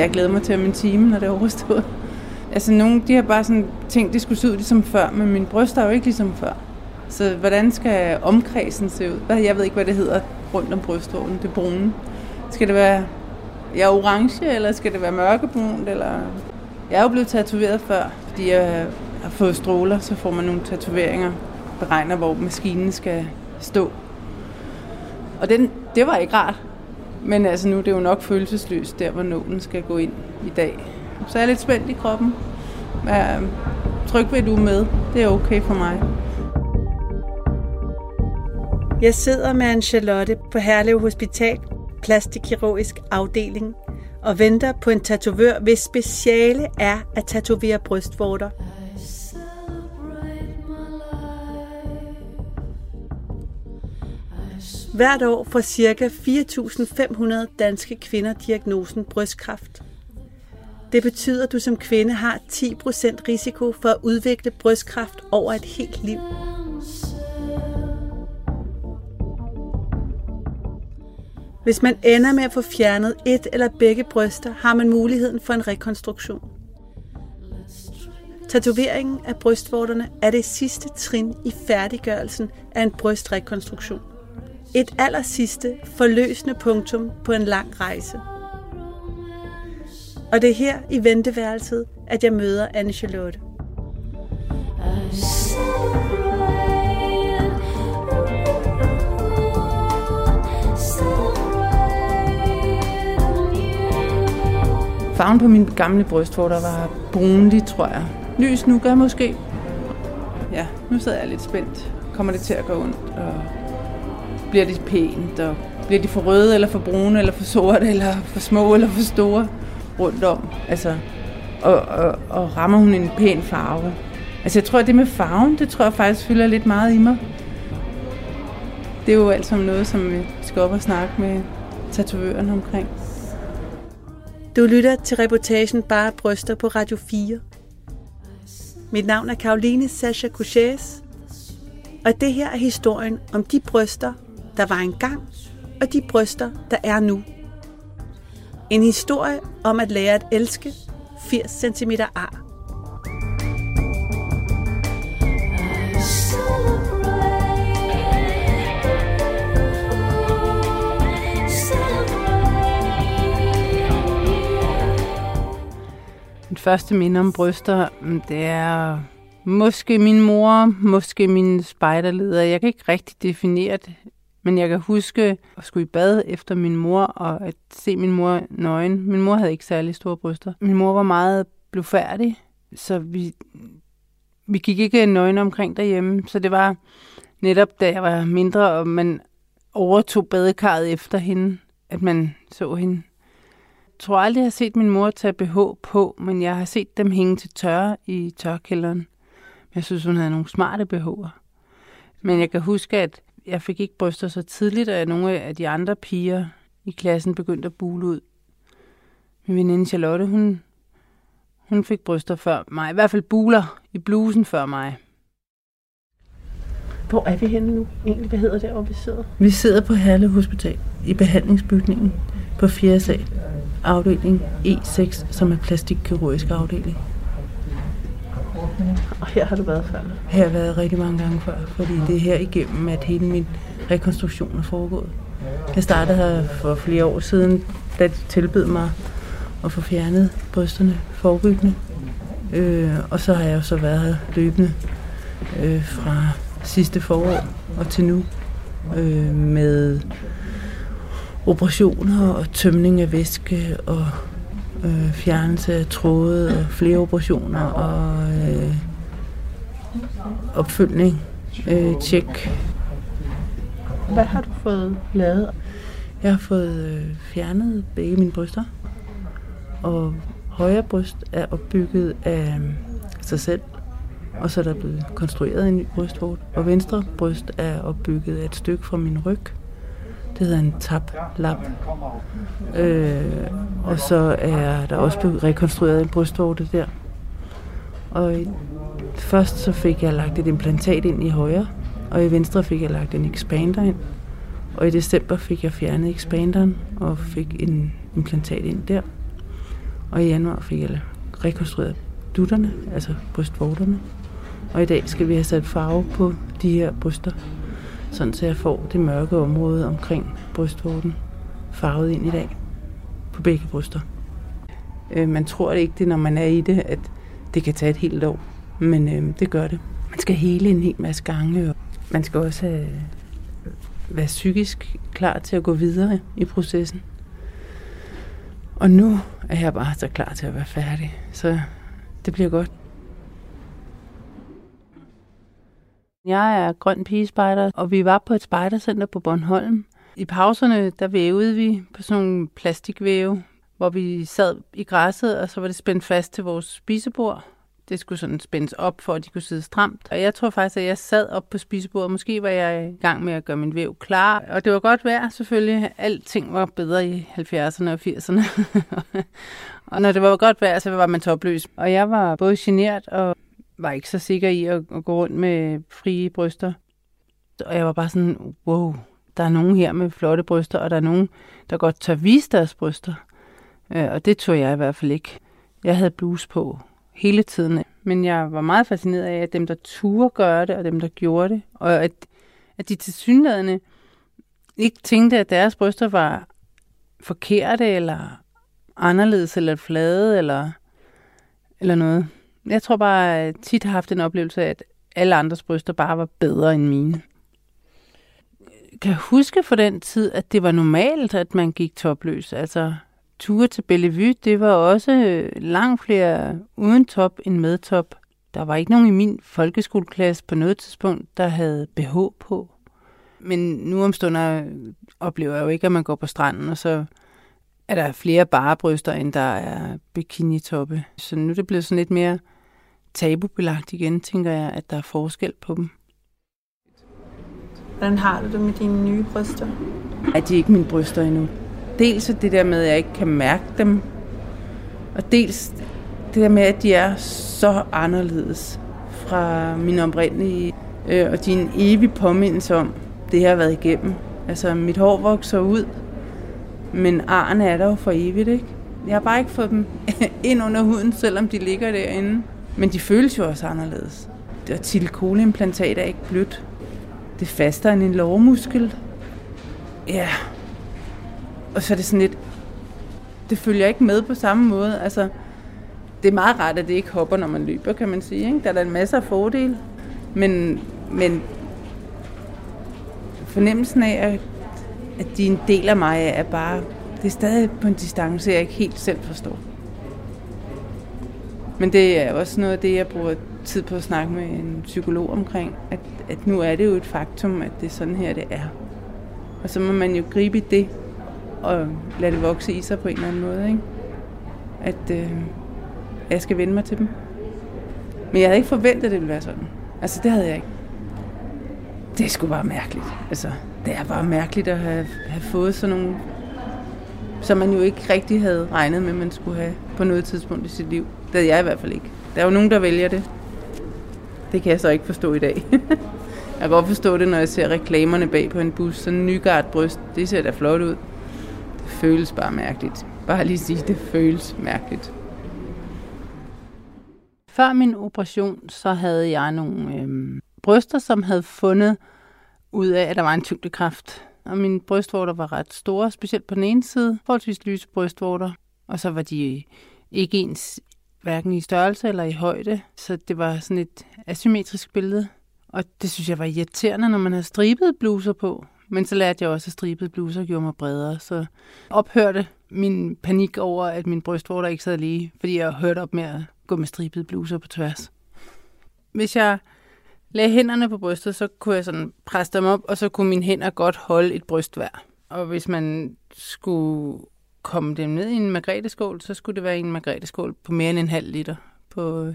jeg glæder mig til om en time, når det er overstået. Altså nogle, de har bare sådan tænkt, det skulle se ud ligesom før, men min bryst er jo ikke ligesom før. Så hvordan skal omkredsen se ud? Jeg ved ikke, hvad det hedder rundt om brystvågen, det brune. Skal det være ja, orange, eller skal det være mørkebrunt? Eller... Jeg er jo blevet tatoveret før, fordi jeg har fået stråler, så får man nogle tatoveringer, beregner, hvor maskinen skal stå. Og den, det var ikke rart. Men altså nu det er det jo nok følelsesløst, der hvor nålen skal gå ind i dag. Så er lidt spændt i kroppen. Men tryg ved, du er med. Det er okay for mig. Jeg sidder med en Charlotte på Herlev Hospital, plastikkirurgisk afdeling, og venter på en tatovør, hvis speciale er at tatovere brystvorter. Hvert år får ca. 4.500 danske kvinder diagnosen brystkræft. Det betyder, at du som kvinde har 10% risiko for at udvikle brystkræft over et helt liv. Hvis man ender med at få fjernet et eller begge bryster, har man muligheden for en rekonstruktion. Tatoveringen af brystvorterne er det sidste trin i færdiggørelsen af en brystrekonstruktion. Et aller sidste forløsende punktum på en lang rejse. Og det er her i venteværelset, at jeg møder Anne Charlotte. Farven på min gamle brystvorter var brunlig, tror jeg. Lys nu gør måske. Ja, nu sidder jeg lidt spændt. Kommer det til at gå ondt? Og bliver det pænt? Og bliver de for røde, eller for brune, eller for sorte, eller for små, eller for store rundt om? Altså, og, og, og rammer hun en pæn farve? Altså, jeg tror, at det med farven, det tror jeg faktisk fylder lidt meget i mig. Det er jo alt sammen noget, som vi skal op og snakke med tatovøren omkring. Du lytter til reportagen Bare Bryster på Radio 4. Mit navn er Karoline Sasha Couchez, og det her er historien om de bryster, der var engang, og de bryster, der er nu. En historie om at lære at elske 80 cm ar. Mit første minde om bryster, mm, det er måske min mor, måske min spejderleder. Jeg kan ikke rigtig definere det, men jeg kan huske at skulle i bad efter min mor og at se min mor nøgen. Min mor havde ikke særlig store bryster. Min mor var meget blufærdig, så vi, vi gik ikke nøgen omkring derhjemme. Så det var netop, da jeg var mindre, og man overtog badekarret efter hende, at man så hende tror aldrig, jeg har set min mor tage BH på, men jeg har set dem hænge til tørre i tørkælderen. Jeg synes, hun havde nogle smarte BH'er. Men jeg kan huske, at jeg fik ikke bryster så tidligt, at nogle af de andre piger i klassen begyndte at bule ud. Min veninde Charlotte, hun, hun fik bryster før mig. I hvert fald buler i blusen før mig. Hvor er vi henne nu? Egentlig, hvad hedder det, hvor vi sidder? Vi sidder på Herlev Hospital i behandlingsbygningen på 4. sal afdeling E6, som er plastikkirurgisk afdeling. Og her har du været før? Her har jeg været rigtig mange gange før, fordi det er her igennem, at hele min rekonstruktion er foregået. Jeg startede her for flere år siden, da de tilbød mig at få fjernet brysterne forebyggende. Øh, og så har jeg så været her løbende øh, fra sidste forår og til nu øh, med operationer og tømning af væske og øh, fjernelse af tråde og flere operationer og øh, opfølgning, øh, tjek. Hvad har du fået lavet? Jeg har fået øh, fjernet begge mine bryster, og højre bryst er opbygget af sig selv, og så er der blevet konstrueret en ny brystvort, og venstre bryst er opbygget af et stykke fra min ryg, det hedder en tablap. Øh, og så er der også blevet rekonstrueret en brystvorte der. Og først så fik jeg lagt et implantat ind i højre, og i venstre fik jeg lagt en expander ind. Og i december fik jeg fjernet expanderen og fik en implantat ind der. Og i januar fik jeg rekonstrueret dutterne, altså brystvorterne. Og i dag skal vi have sat farve på de her bryster, sådan så jeg får det mørke område omkring brystvorten farvet ind i dag på begge bryster. Øh, man tror ikke det, når man er i det, at det kan tage et helt år, men øh, det gør det. Man skal hele en hel masse gange, og man skal også have, være psykisk klar til at gå videre i processen. Og nu er jeg bare så klar til at være færdig, så det bliver godt. Jeg er grøn pigespejder, og vi var på et spejdercenter på Bornholm. I pauserne, der vævede vi på sådan nogle plastikvæve, hvor vi sad i græsset, og så var det spændt fast til vores spisebord. Det skulle sådan spændes op, for at de kunne sidde stramt. Og jeg tror faktisk, at jeg sad op på spisebordet. Måske var jeg i gang med at gøre min væv klar. Og det var godt vejr, selvfølgelig. Alting var bedre i 70'erne og 80'erne. og når det var godt vejr, så var man topløs. Og jeg var både genert og var ikke så sikker i at, at gå rundt med frie bryster. Og jeg var bare sådan, wow, der er nogen her med flotte bryster, og der er nogen, der godt tør vise deres bryster. Øh, og det tog jeg i hvert fald ikke. Jeg havde bluse på hele tiden, men jeg var meget fascineret af, at dem, der turde gøre det, og dem, der gjorde det, og at, at de til synlædende ikke tænkte, at deres bryster var forkerte, eller anderledes, eller flade, eller, eller noget. Jeg tror bare, at jeg tit har haft en oplevelse af, at alle andres bryster bare var bedre end mine. Jeg kan huske for den tid, at det var normalt, at man gik topløs. Altså, ture til Bellevue, det var også langt flere uden top end med top. Der var ikke nogen i min folkeskoleklasse på noget tidspunkt, der havde BH på. Men nu om stunder oplever jeg jo ikke, at man går på stranden, og så er der flere bare bryster, end der er bikini-toppe. Så nu er det blevet sådan lidt mere tabubelagt igen, tænker jeg, at der er forskel på dem. Hvordan har du det med dine nye bryster? At de ikke mine bryster endnu. Dels det der med, at jeg ikke kan mærke dem, og dels det der med, at de er så anderledes fra min oprindelige, øh, og de er en evig påmindelse om det, jeg har været igennem. Altså, mit hår vokser ud, men arne er der jo for evigt, ikke? Jeg har bare ikke fået dem ind under huden, selvom de ligger derinde. Men de føles jo også anderledes. Og tilkoleimplantat er ikke blødt. Det er fastere end en lårmuskel. Ja. Og så er det sådan lidt... Det følger ikke med på samme måde. Altså, det er meget rart, at det ikke hopper, når man løber, kan man sige. Ikke? Der er der en masse af fordele. Men, men fornemmelsen af, at, at de er en del af mig, er bare... Det er stadig på en distance, jeg ikke helt selv forstår. Men det er også noget af det, jeg bruger tid på at snakke med en psykolog omkring, at, at nu er det jo et faktum, at det er sådan her, det er. Og så må man jo gribe i det, og lade det vokse i sig på en eller anden måde, ikke? At øh, jeg skal vende mig til dem. Men jeg havde ikke forventet, at det ville være sådan. Altså, det havde jeg ikke. Det er sgu bare mærkeligt. Altså, det er bare mærkeligt at have, have fået sådan nogle som man jo ikke rigtig havde regnet med, man skulle have på noget tidspunkt i sit liv. Det havde jeg i hvert fald ikke. Der er jo nogen, der vælger det. Det kan jeg så ikke forstå i dag. jeg kan godt forstå det, når jeg ser reklamerne bag på en bus. Sådan en nygart bryst, det ser da flot ud. Føles bare mærkeligt. Bare lige sige, det føles mærkeligt. Før min operation, så havde jeg nogle øh, bryster, som havde fundet ud af, at der var en tyngdekraft og mine brystvorter var ret store, specielt på den ene side, forholdsvis lyse brystvorter, og så var de ikke ens hverken i størrelse eller i højde, så det var sådan et asymmetrisk billede. Og det synes jeg var irriterende, når man havde stribet bluser på. Men så lærte jeg også, at stribede bluser gjorde mig bredere, så ophørte min panik over, at min brystvorter ikke sad lige, fordi jeg hørte op med at gå med stribede bluser på tværs. Hvis jeg lagde hænderne på brystet, så kunne jeg sådan presse dem op, og så kunne mine hænder godt holde et bryst hver. Og hvis man skulle komme dem ned i en margreteskål, så skulle det være en margreteskål på mere end en halv liter. På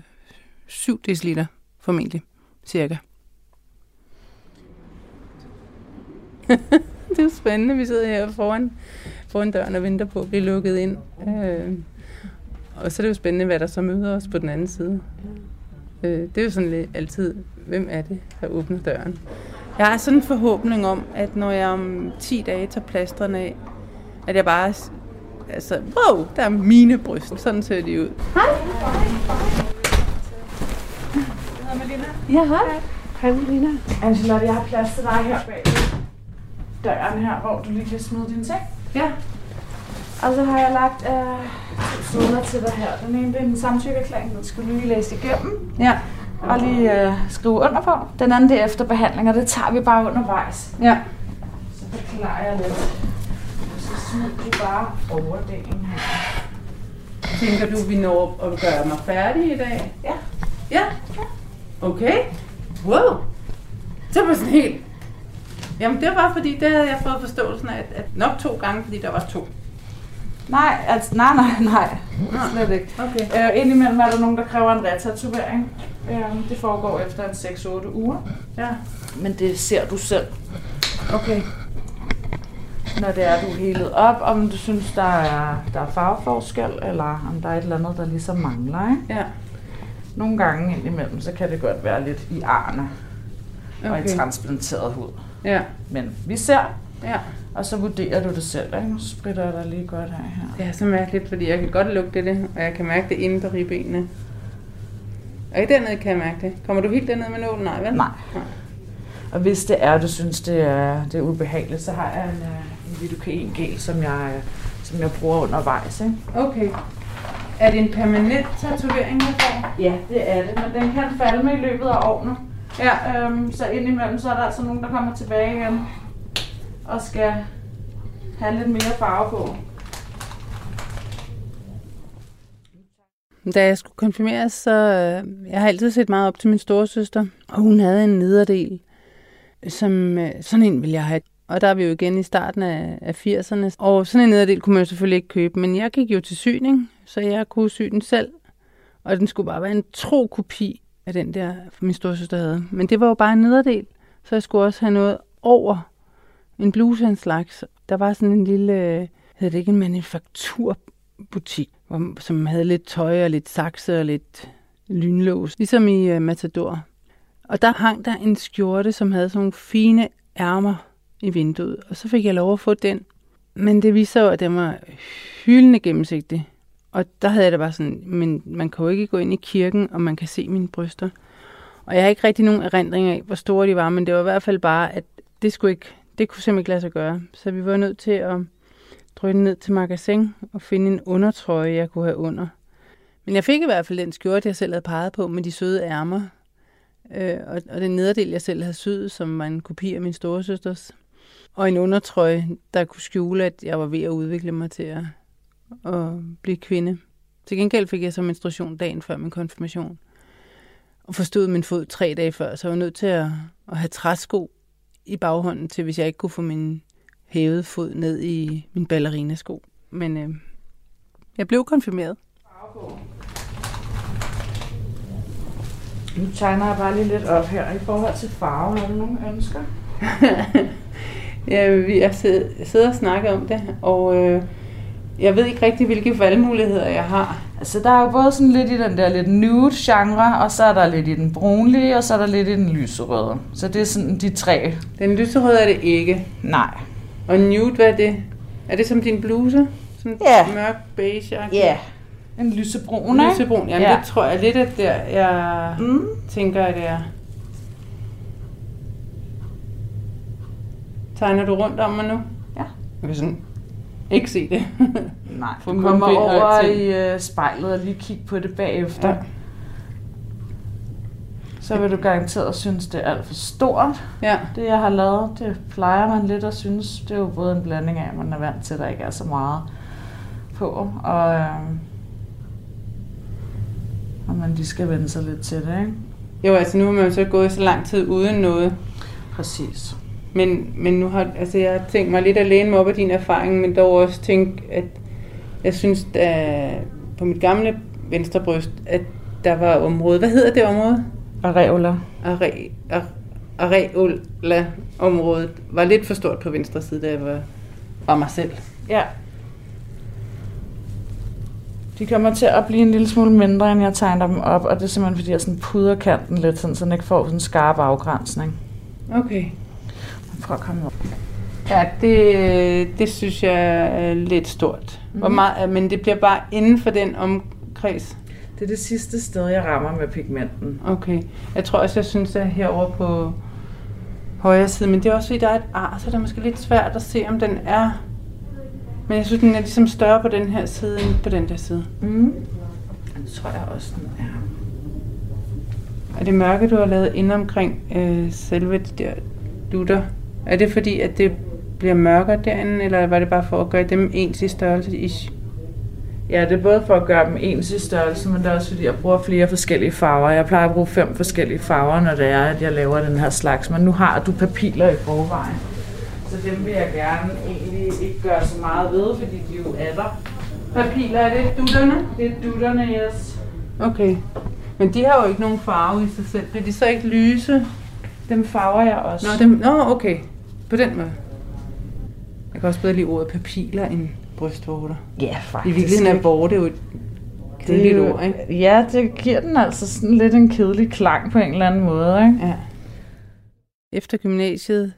7 dl formentlig, cirka. det er jo spændende, vi sidder her foran, foran døren og venter på at blive lukket ind. Øh, og så er det jo spændende, hvad der så møder os på den anden side. Øh, det er jo sådan lidt altid, hvem er det, der åbner døren? Jeg har sådan en forhåbning om, at når jeg om 10 dage tager plasterne af, at jeg bare altså, wow, der er mine bryst. Sådan ser de ud. Hej. Ja, hej. Hej, Melina. Angela, jeg har plads til dig her bag døren her, hvor du lige kan smide din ting. Ja. Og så har jeg lagt øh, to sider til dig her. Den ene det er en samtykkeerklæring, den skal du lige læse igennem Ja. og lige øh, skrive under på. Den anden det er efterbehandling, og det tager vi bare undervejs. Ja. Så forklarer jeg lidt. Og så smider du bare overdelen her. Tænker du, vi når at gøre mig færdig i dag? Ja. Ja? Okay. Wow. Det var sådan helt... Jamen, det var fordi, det havde jeg fået forståelsen af, at, at nok to gange, fordi der var to. Nej, altså, nej, nej, nej. Slet ikke. Okay. Øh, indimellem er der nogen, der kræver en retatovering. Øh, det foregår efter en 6-8 uger. Ja. Men det ser du selv, Okay. når det er, du er helet op, om du synes, der er, der er farveforskel, eller om der er et eller andet, der ligesom mangler. Ikke? Ja. Nogle gange indimellem, så kan det godt være lidt i arne og i Okay. transplanteret hud. Ja. Men vi ser, Ja. og så vurderer du det selv. Ikke? Nu spritter jeg dig lige godt af her. Det er så mærkeligt, fordi jeg kan godt lugte det, og jeg kan mærke det inde på ribbenene. Og i dernede kan jeg mærke det. Kommer du helt derned med nålen? Nej, vel? Nej. Og hvis det er, du synes, det er, det er ubehageligt, så har jeg en, øh, en lidocain gel, som jeg, som jeg bruger undervejs. Ikke? Okay. Er det en permanent tatovering, jeg får? Ja, det er det, men den kan falde med i løbet af årene. Ja. Øhm, så indimellem så er der altså nogen, der kommer tilbage igen og skal have lidt mere farve på. Da jeg skulle konfirmeres, så øh, jeg har altid set meget op til min storesøster, og hun havde en nederdel, som øh, sådan en ville jeg have. Og der er vi jo igen i starten af, af 80'erne. Og sådan en nederdel kunne man jo selvfølgelig ikke købe, men jeg gik jo til syning, så jeg kunne sy den selv. Og den skulle bare være en tro kopi af den der, min storsøster havde. Men det var jo bare en nederdel, så jeg skulle også have noget over en bluse af en slags. Der var sådan en lille, øh, hedder det ikke en manufakturbutik, hvor, som havde lidt tøj og lidt sakse og lidt lynlås, ligesom i uh, Matador. Og der hang der en skjorte, som havde sådan nogle fine ærmer i vinduet, og så fik jeg lov at få den. Men det viste sig jo, at den var hyldende gennemsigtig. Og der havde jeg det bare sådan, men man kan jo ikke gå ind i kirken, og man kan se mine bryster. Og jeg har ikke rigtig nogen erindring af, hvor store de var, men det var i hvert fald bare, at det skulle ikke, det kunne simpelthen ikke lade sig gøre. Så vi var nødt til at drøne ned til magasin og finde en undertrøje, jeg kunne have under. Men jeg fik i hvert fald den skjorte, jeg selv havde peget på, med de søde ærmer. Øh, og, og den nederdel, jeg selv havde syet, som var en kopi af min storesøsters. Og en undertrøje, der kunne skjule, at jeg var ved at udvikle mig til at, at blive kvinde. Til gengæld fik jeg så menstruation dagen før min konfirmation. Og forstod min fod tre dage før, så jeg var nødt til at, at have træsko i baghånden til, hvis jeg ikke kunne få min hævede fod ned i min ballerinasko. Men øh, jeg blev konfirmeret. Nu tegner jeg bare lige lidt op her i forhold til farve. Har du nogle ønsker? Ja, vi har siddet, siddet og snakket om det, og øh, jeg ved ikke rigtig, hvilke valgmuligheder jeg har. Altså, der er jo både sådan lidt i den der lidt nude-genre, og så er der lidt i den brunlige, og så er der lidt i den lyserøde. Så det er sådan de tre. Den lyserøde er det ikke. Nej. Og nude, hvad er det? Er det som din bluse? Sådan Ja. mørk beige Ja. En lysebrun, ikke? Lysebrun. Jamen, Ja. det tror jeg lidt, at der, jeg Mm. tænker, at det er. Tegner du rundt om mig nu? Ja. Jeg kan sådan ikke se det. Nej, du kommer over i uh, spejlet og lige kigge på det bagefter. Ja. Ja. Så vil du garanteret synes, det er alt for stort. ja. Det jeg har lavet, det plejer man lidt at synes. Det er jo både en blanding af, at man er vant til, at der ikke er så meget på. Og, øh, og man lige skal vende sig lidt til det, ikke? Jo, altså nu har man jo så gået så lang tid uden noget. Præcis. Men, men nu har altså jeg har tænkt mig lidt at læne mig op af din erfaring, men dog også tænkt, at jeg synes, at på mit gamle venstre bryst, at der var område. Hvad hedder det område? Areola. Are, are, areola-området var lidt for stort på venstre side, da jeg var, var mig selv. Ja. De kommer til at blive en lille smule mindre, end jeg tegner dem op, og det er simpelthen fordi, jeg sådan pudrer kanten lidt, sådan, så den ikke får sådan en skarp afgrænsning. Okay. Prøv at komme op. Ja, det, det synes jeg er lidt stort. Mm. Hvor meget, men det bliver bare inden for den omkreds. Det er det sidste sted, jeg rammer med pigmenten. Okay. Jeg tror også, jeg synes, at herover på højre side, men det er også fordi, der er et ar, så det er måske lidt svært at se, om den er... Men jeg synes, den er ligesom større på den her side, end på den der side. Mm. Det tror jeg også, den er. Er det mørke, du har lavet ind omkring øh, selve de der dutter? Er det fordi, at det bliver mørkere derinde, eller var det bare for at gøre dem ens i størrelse? Ish? Ja, det er både for at gøre dem ens i størrelse, men det er også fordi, jeg bruger flere forskellige farver. Jeg plejer at bruge fem forskellige farver, når det er, at jeg laver den her slags. Men nu har du papiler i forvejen. Så dem vil jeg gerne egentlig ikke gøre så meget ved, fordi de jo er der. Papiler, er det dutterne? Det er dutterne, yes. Okay. Men de har jo ikke nogen farve i sig selv. Bliver de så ikke lyse? Dem farver jeg også. Nå, dem, nå okay. På den måde. Jeg kan også bedre lide ordet papiler end brystvorter. Ja, I faktisk. virkeligheden er vorte jo et det kedeligt er ord, ikke? Ja, det giver den altså sådan lidt en kedelig klang på en eller anden måde, ikke? Ja. Efter gymnasiet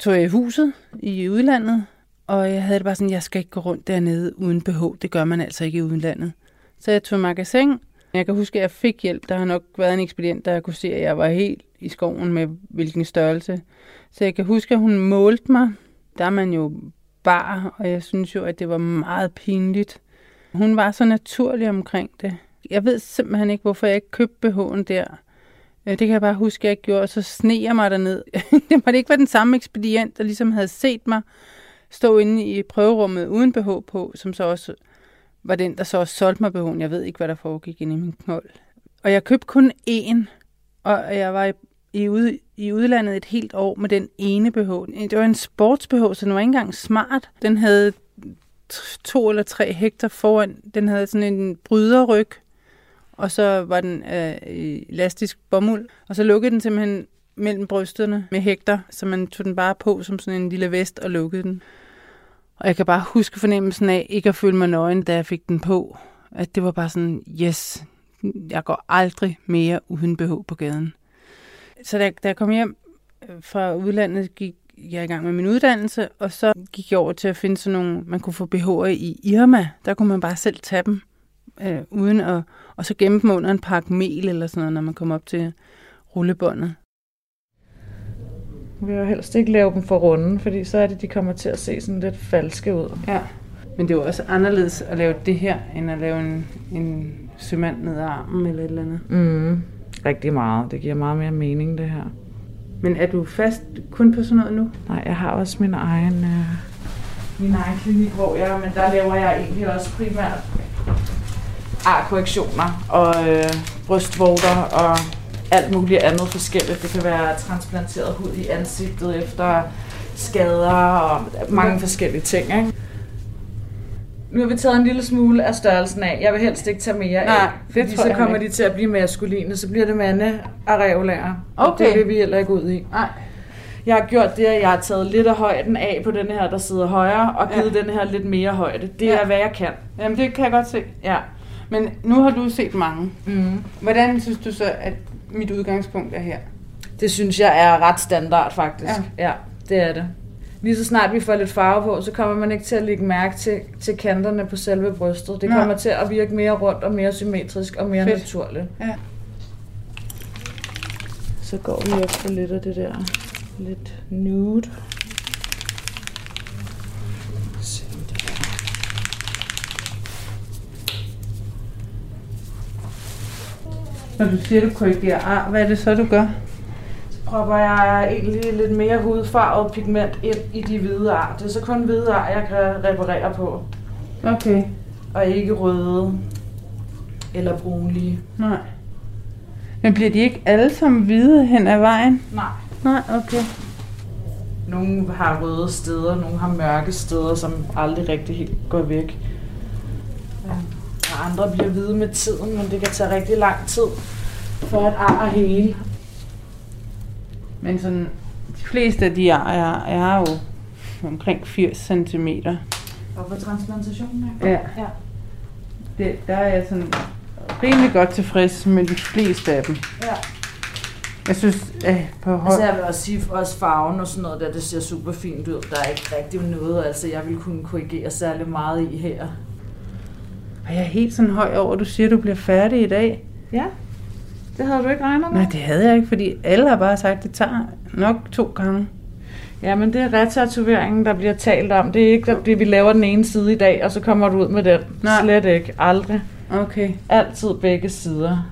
tog jeg i huset i udlandet, og jeg havde det bare sådan, jeg skal ikke gå rundt dernede uden BH. Det gør man altså ikke i udlandet. Så jeg tog magasin. Jeg kan huske, at jeg fik hjælp. Der har nok været en ekspedient, der kunne se, at jeg var helt i skoven med hvilken størrelse. Så jeg kan huske, at hun målte mig. Der er man jo bar, og jeg synes jo, at det var meget pinligt. Hun var så naturlig omkring det. Jeg ved simpelthen ikke, hvorfor jeg ikke købte BH'en der. Øh, det kan jeg bare huske, at jeg gjorde, og så sneer jeg mig derned. det var ikke være den samme ekspedient, der ligesom havde set mig stå inde i prøverummet uden BH på, som så også var den, der så også solgte mig BH'en. Jeg ved ikke, hvad der foregik inde i min knold. Og jeg købte kun én, og jeg var i, i, ude, i udlandet et helt år med den ene BH. Det var en sports BH, så den var ikke engang smart. Den havde to eller tre hektar foran. Den havde sådan en bryderryg, og så var den øh, elastisk bomuld. Og så lukkede den simpelthen mellem brysterne med hægter, så man tog den bare på som sådan en lille vest og lukkede den. Og jeg kan bare huske fornemmelsen af ikke at føle mig nøgen, da jeg fik den på. At det var bare sådan, yes, jeg går aldrig mere uden BH på gaden. Så da, da jeg kom hjem øh, fra udlandet, gik jeg i gang med min uddannelse, og så gik jeg over til at finde sådan nogle, man kunne få BH'er i Irma. Der kunne man bare selv tage dem, øh, uden at, og så gemme dem under en pakke mel eller sådan noget, når man kom op til rullebåndet. Vi vil jo helst ikke lave dem for runde, fordi så er det, de kommer til at se sådan lidt falske ud. Ja. Men det er jo også anderledes at lave det her, end at lave en, en sømand ned ad armen eller et eller andet. Mm. Rigtig meget. Det giver meget mere mening, det her. Men er du fast kun på sådan noget nu? Nej, jeg har også min egen, øh, min egen klinik, hvor jeg, men der laver jeg egentlig også primært arkorrektioner og øh, brystvorter og alt muligt andet forskelligt. Det kan være transplanteret hud i ansigtet efter skader og mange forskellige ting. Ikke? Nu har vi taget en lille smule af størrelsen af. Jeg vil helst ikke tage mere Nej, af, fordi så kommer ikke. de til at blive maskuline. Så bliver det mande areolærer. Okay. Det vil vi heller ikke ud i. Nej. Jeg har gjort det, at jeg har taget lidt af højden af på den her, der sidder højre, og givet Ja. den her lidt mere højde. Det Ja. er, hvad jeg kan. Jamen, det kan jeg godt se. Ja. Men nu har du set mange. Mm. Hvordan synes du så, at mit udgangspunkt er her? Det synes jeg er ret standard, faktisk. Ja. ja, det er det. Lige så snart vi får lidt farve på, så kommer man ikke til at lægge mærke til, til kanterne på selve brystet. Det Nej. kommer til at virke mere rundt og mere symmetrisk og mere Fedt. naturligt. Ja. Så går vi efter lidt af det der lidt nude. Se om det er- Når du siger, du korrigerer ar, hvad er det så, du gør? Så propper jeg egentlig lidt mere hudfarvet pigment ind i de hvide ar. Det er så kun hvide ar, jeg kan reparere på. Okay. Og ikke røde eller brunlige. Nej. Men bliver de ikke alle sammen hvide hen ad vejen? Nej. Nej, okay. Nogle har røde steder, nogle har mørke steder, som aldrig rigtig helt går væk. Ja. Andre bliver hvide med tiden, men det kan tage rigtig lang tid for at ar hele. Men sådan, de fleste af de ar, jeg, jeg har jo omkring 80 cm. Og for transplantationen? Ja. ja. Det, der er jeg sådan rimelig godt tilfreds med de fleste af dem. Ja. Jeg synes, at på hold... Altså jeg vil også sige, også farven og sådan noget der, det ser super fint ud. Der er ikke rigtig noget, altså jeg vil kunne korrigere særlig meget i her. Og jeg er helt sådan høj over, at du siger, at du bliver færdig i dag. Ja, det havde du ikke regnet med. Nej, det havde jeg ikke, fordi alle har bare sagt, at det tager nok to gange. Ja, men det er retatoveringen, der bliver talt om. Det er ikke, at vi laver den ene side i dag, og så kommer du ud med den. Nej. Slet ikke. Aldrig. Okay. Altid begge sider.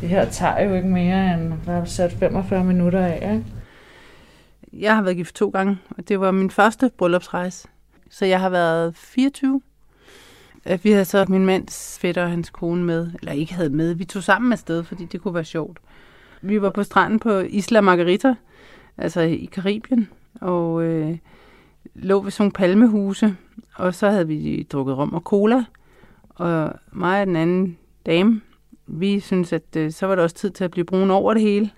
Det her tager jo ikke mere end, hvad har sat 45 minutter af, ikke? Jeg har været gift to gange, og det var min første bryllupsrejse. Så jeg har været 24. Øh, Vi havde så min mands fætter og hans kone med, eller ikke havde med. Vi tog sammen afsted, fordi det kunne være sjovt. Vi var på stranden på Isla Margarita, altså i Karibien, og øh, lå ved sådan nogle palmehuse, og så havde vi drukket rom og cola, og mig og den anden dame, vi synes, at øh, så var det også tid til at blive brun over det hele.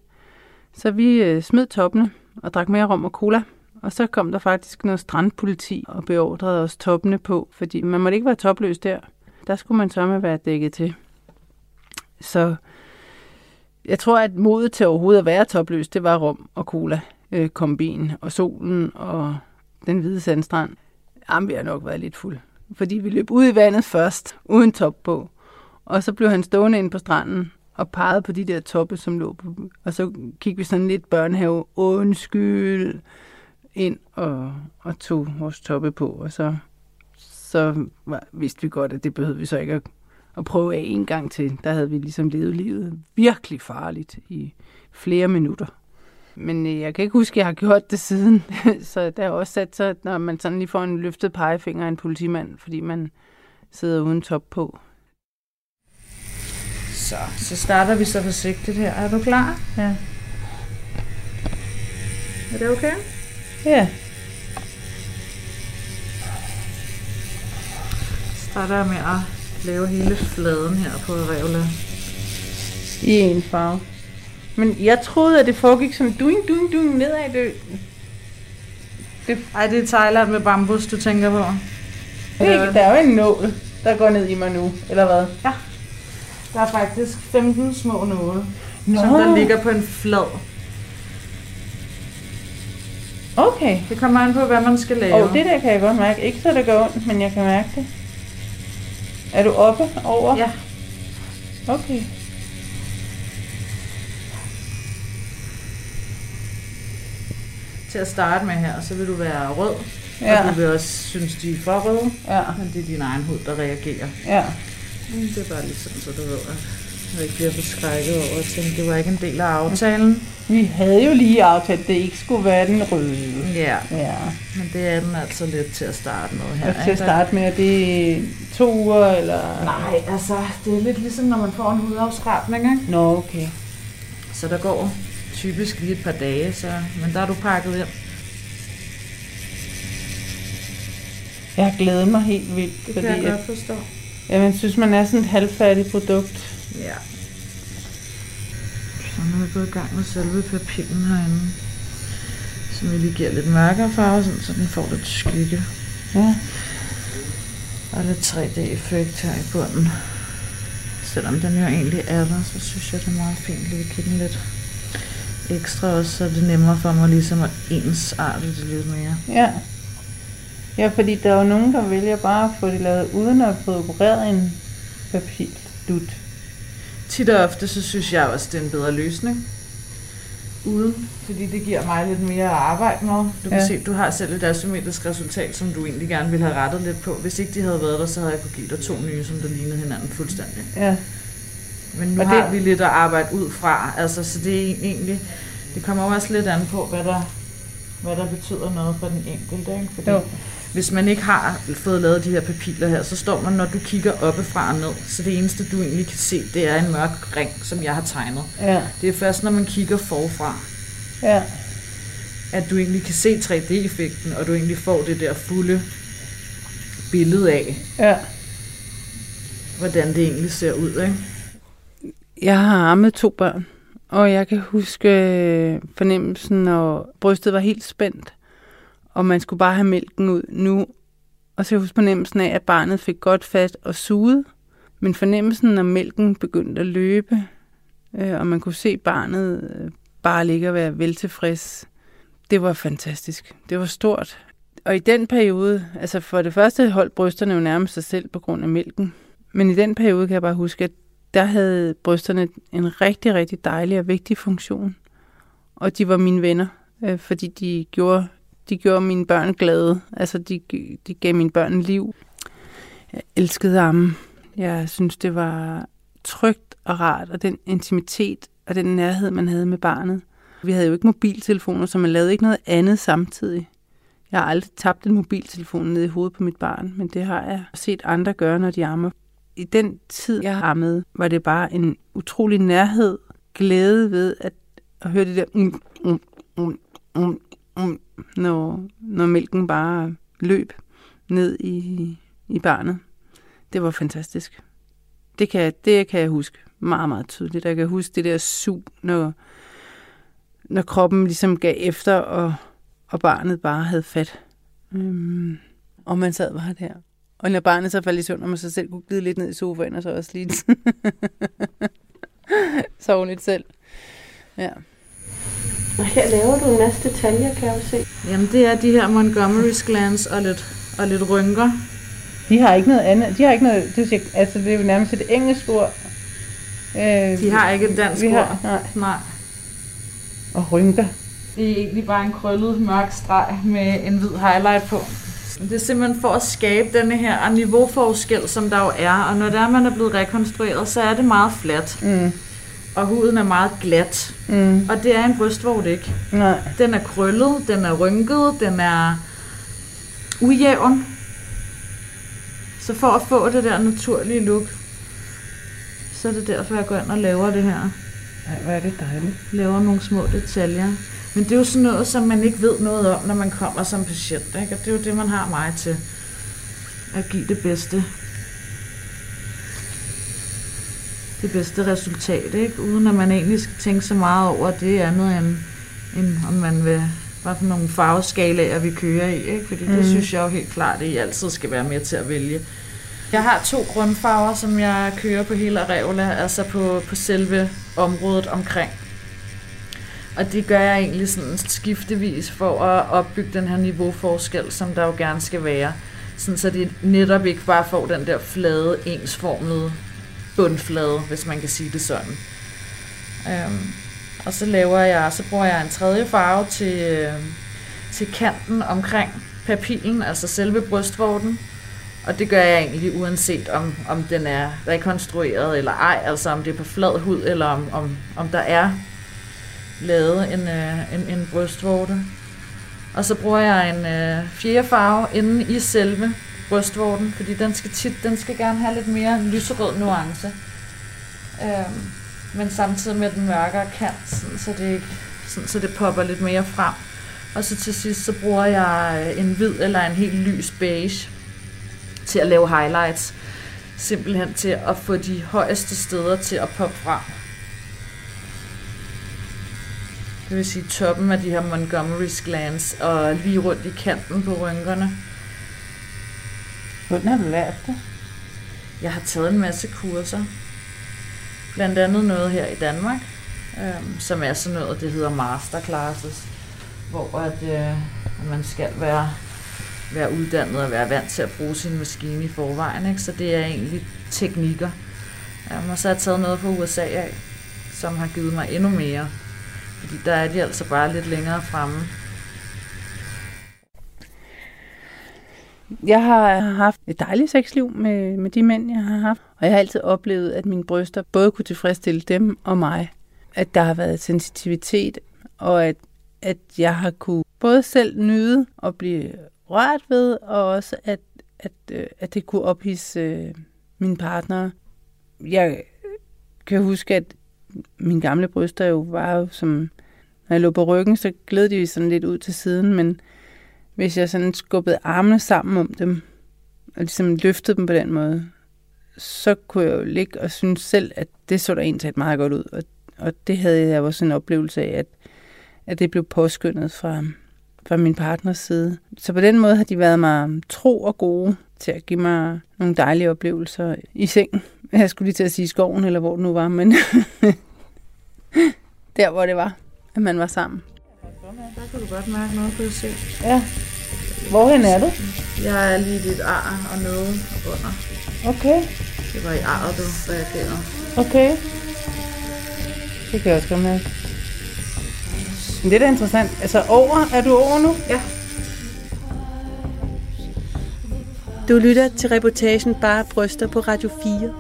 Så vi øh, smed toppene og drak mere rom og cola. Og så kom der faktisk noget strandpoliti og beordrede os toppene på, fordi man måtte ikke være topløs der. Der skulle man så med være dækket til. Så jeg tror, at modet til overhovedet at være topløs, det var rum og cola, øh, kombin og solen og den hvide sandstrand. Jamen, vi har nok været lidt fuld. Fordi vi løb ud i vandet først, uden top på. Og så blev han stående inde på stranden og pegede på de der toppe, som lå på. Og så kiggede vi sådan lidt børnehave, undskyld, ind og, og tog vores toppe på. Og så, så var, vidste vi godt, at det behøvede vi så ikke at, at prøve af en gang til. Der havde vi ligesom levet livet virkelig farligt i flere minutter. Men øh, jeg kan ikke huske, at jeg har gjort det siden. så der er også sat så, når man sådan lige får en løftet pegefinger af en politimand, fordi man sidder uden top på. Så, så starter vi så forsigtigt her. Er du klar? Ja. Er det okay? Ja. Starter jeg med at lave hele fladen her på revla. I en farve. Men jeg troede, at det foregik sådan duing, duing, duing nedad. Det, det, Ej, det er Thailand med bambus, du tænker på. ikke, der er jo en nål, der går ned i mig nu, eller hvad? Der er faktisk 15 små nåle, Nå. som der ligger på en flad. Okay. Det kommer an på, hvad man skal lave. Og det der kan jeg godt mærke. Ikke så det gør ondt, men jeg kan mærke det. Er du oppe over? Ja. Okay. Til at starte med her, så vil du være rød. Ja. Og du vil også synes, de er for røde. Ja. Men det er din egen hud, der reagerer. Ja. Mm, Det er bare lige sådan, så du ved, at jeg ikke bliver forskrækket over at tænke, det var ikke en del af aftalen. Vi havde jo lige aftalt, at det ikke skulle være den røde. Ja, Ja. men det er den altså lidt til at starte med her. Og til at starte med, er det to uger, eller? Nej, altså, det er lidt ligesom, når man får en hudafskrabning, ikke? Nå, okay. Så der går typisk lige et par dage, så, men der er du pakket hjem. Jeg har glædet mig helt vildt, Det fordi kan jeg at, godt forstå. jeg synes, man er sådan et halvfærdigt produkt. Ja. Så nu er jeg gået i gang med selve papillen herinde. Som jeg lige giver lidt mørkere farve, sådan, så den får lidt skygge. Ja. Og lidt 3D-effekt her i bunden. Selvom den jo egentlig er der, så synes jeg, det er meget fint lige at give den lidt ekstra også, så er det nemmere for mig ligesom at ensarte det lidt mere. Ja. Ja, fordi der er jo nogen, der vælger bare at få det lavet uden at få opereret en papildut. Tit og ofte, så synes jeg også, det er en bedre løsning. Uden, fordi det giver mig lidt mere at arbejde med. Du kan Ja. se, du har selv et asymmetrisk resultat, som du egentlig gerne ville have rettet lidt på. Hvis ikke de havde været der, så havde jeg kunne give dig to nye, som der lignede hinanden fuldstændig. Ja. Men nu Og har det- vi lidt at arbejde ud fra, altså, så det er egentlig, det kommer også lidt an på, hvad der, hvad der betyder noget for den enkelte. Ikke? Fordi Jo. Hvis man ikke har fået lavet de her papiler her, så står man, når du kigger oppefra og ned, så det eneste, du egentlig kan se, det er en mørk ring, som jeg har tegnet. Ja. Det er først, når man kigger forfra, Ja. at du egentlig kan se 3D-effekten, og du egentlig får det der fulde billede af, Ja. hvordan det egentlig ser ud. Ikke? Jeg har ammet to børn, og jeg kan huske øh, fornemmelsen, når brystet var helt spændt, og man skulle bare have mælken ud nu. Og så huske fornemmelsen af, at barnet fik godt fast og suget. Men fornemmelsen, når mælken begyndte at løbe, øh, og man kunne se barnet øh, bare ligge og være veltilfreds. Det var fantastisk. Det var stort. Og i den periode, altså for det første holdt brysterne jo nærmest sig selv på grund af mælken. Men i den periode kan jeg bare huske, at der havde brysterne en rigtig, rigtig dejlig og vigtig funktion. Og de var mine venner, øh, fordi de gjorde, de gjorde mine børn glade. Altså, de, de gav mine børn liv. Jeg elskede ham. Jeg synes, det var trygt og rart, og den intimitet og den nærhed, man havde med barnet. Vi havde jo ikke mobiltelefoner, så man lavede ikke noget andet samtidig. Jeg har aldrig tabt en mobiltelefon ned i hovedet på mit barn, men det har jeg set andre gøre, når de ammer. I den tid, jeg ammede, var det bare en utrolig nærhed, glæde ved at, at høre det der, um, um, um, um, um, når, når mælken bare løb ned i, i barnet. Det var fantastisk. Det kan, det kan jeg huske meget, meget tydeligt. Jeg kan huske det der sug, når, når kroppen ligesom gav efter, og, og barnet bare havde fat. Øhm, og man sad bare der. Og når barnet så faldt i søvn, og man så selv kunne glide lidt ned i sofaen, og så også lige sove lidt selv. Ja. Og her laver du en masse detaljer, kan jeg jo se. Jamen, det er de her Montgomery's glands og lidt, og lidt rynker. De har ikke noget andet. De har ikke noget, det, er, altså det er jo nærmest et engelsk ord. Øh, de har ikke et dansk vi ord. Har, nej. nej. Og rynker. Det er egentlig bare en krøllet mørk streg med en hvid highlight på. Det er simpelthen for at skabe denne her niveauforskel, som der jo er. Og når der er, man er blevet rekonstrueret, så er det meget fladt. Mm. Og huden er meget glat. Mm. Og det er en brystvort ikke. Nej. Den er krøllet, den er rynket, den er ujævn. Så for at få det der naturlige look, så er det derfor, jeg går ind og laver det her. Ej, hvor er det dejligt. Laver nogle små detaljer. Men det er jo sådan noget, som man ikke ved noget om, når man kommer som patient. Ikke? Og det er jo det, man har mig til. At give det bedste. Det bedste resultat, ikke? Uden at man egentlig skal tænke så meget over det andet, end, end om man vil hvad for nogle farveskalaer vi kører i, ikke? Fordi mm. det synes jeg jo helt klart, at I altid skal være med til at vælge. Jeg har to grundfarver, som jeg kører på hele areola, altså på, på selve området omkring. Og det gør jeg egentlig sådan skiftevis for at opbygge den her niveauforskel, som der jo gerne skal være. Sådan så det netop ikke bare får den der flade, ensformede bundflade, hvis man kan sige det sådan. Øhm, og så laver jeg, så bruger jeg en tredje farve til, øh, til kanten omkring papillen, altså selve brystvorten. Og det gør jeg egentlig uanset om, om den er rekonstrueret eller ej, altså om det er på flad hud, eller om, om, om der er lavet en, øh, en, en brystvorte. Og så bruger jeg en øh, fjerde farve inde i selve brystvorten, fordi den skal tit, den skal gerne have lidt mere lyserød nuance. Øhm, men samtidig med den mørkere kant, sådan, så, det, sådan, så det popper lidt mere frem. Og så til sidst, så bruger jeg øh, en hvid eller en helt lys beige til at lave highlights. Simpelthen til at få de højeste steder til at poppe frem. Det vil sige toppen af de her Montgomery's glands og lige rundt i kanten på rynkerne. Hvordan har du lært det? Jeg har taget en masse kurser. Blandt andet noget her i Danmark, øh, som er sådan noget, det hedder masterclasses, hvor at, øh, man skal være, være uddannet og være vant til at bruge sin maskine i forvejen. Ikke? Så det er egentlig teknikker. Øh, og så har jeg taget noget fra USA af, som har givet mig endnu mere. Fordi der er de altså bare lidt længere fremme. Jeg har haft et dejligt sexliv med, med de mænd, jeg har haft. Og jeg har altid oplevet, at mine bryster både kunne tilfredsstille dem og mig. At der har været sensitivitet, og at, at jeg har kunne både selv nyde og blive rørt ved, og også at, at, øh, at det kunne ophisse øh, mine partnere. Jeg kan huske, at mine gamle bryster jo var jo som, når jeg lå på ryggen, så gled de sådan lidt ud til siden, men hvis jeg sådan skubbede armene sammen om dem, og ligesom løftede dem på den måde, så kunne jeg jo ligge og synes selv, at det så der egentlig meget godt ud. Og, og det havde jeg også en oplevelse af, at, at det blev påskyndet fra, fra min partners side. Så på den måde har de været mig tro og gode til at give mig nogle dejlige oplevelser i sengen. Jeg skulle lige til at sige skoven, eller hvor det nu var, men der hvor det var, at man var sammen. Der kan du godt mærke noget, kan du se. Ja. Hvorhen er du? Jeg er lige dit ar og nede under. Okay. Det var i arret, du reagerede. Okay. Det kan jeg også godt mærke. Men det er da interessant. Altså over, er du over nu? Ja. Du lytter til reportagen Bare Bryster på Radio 4.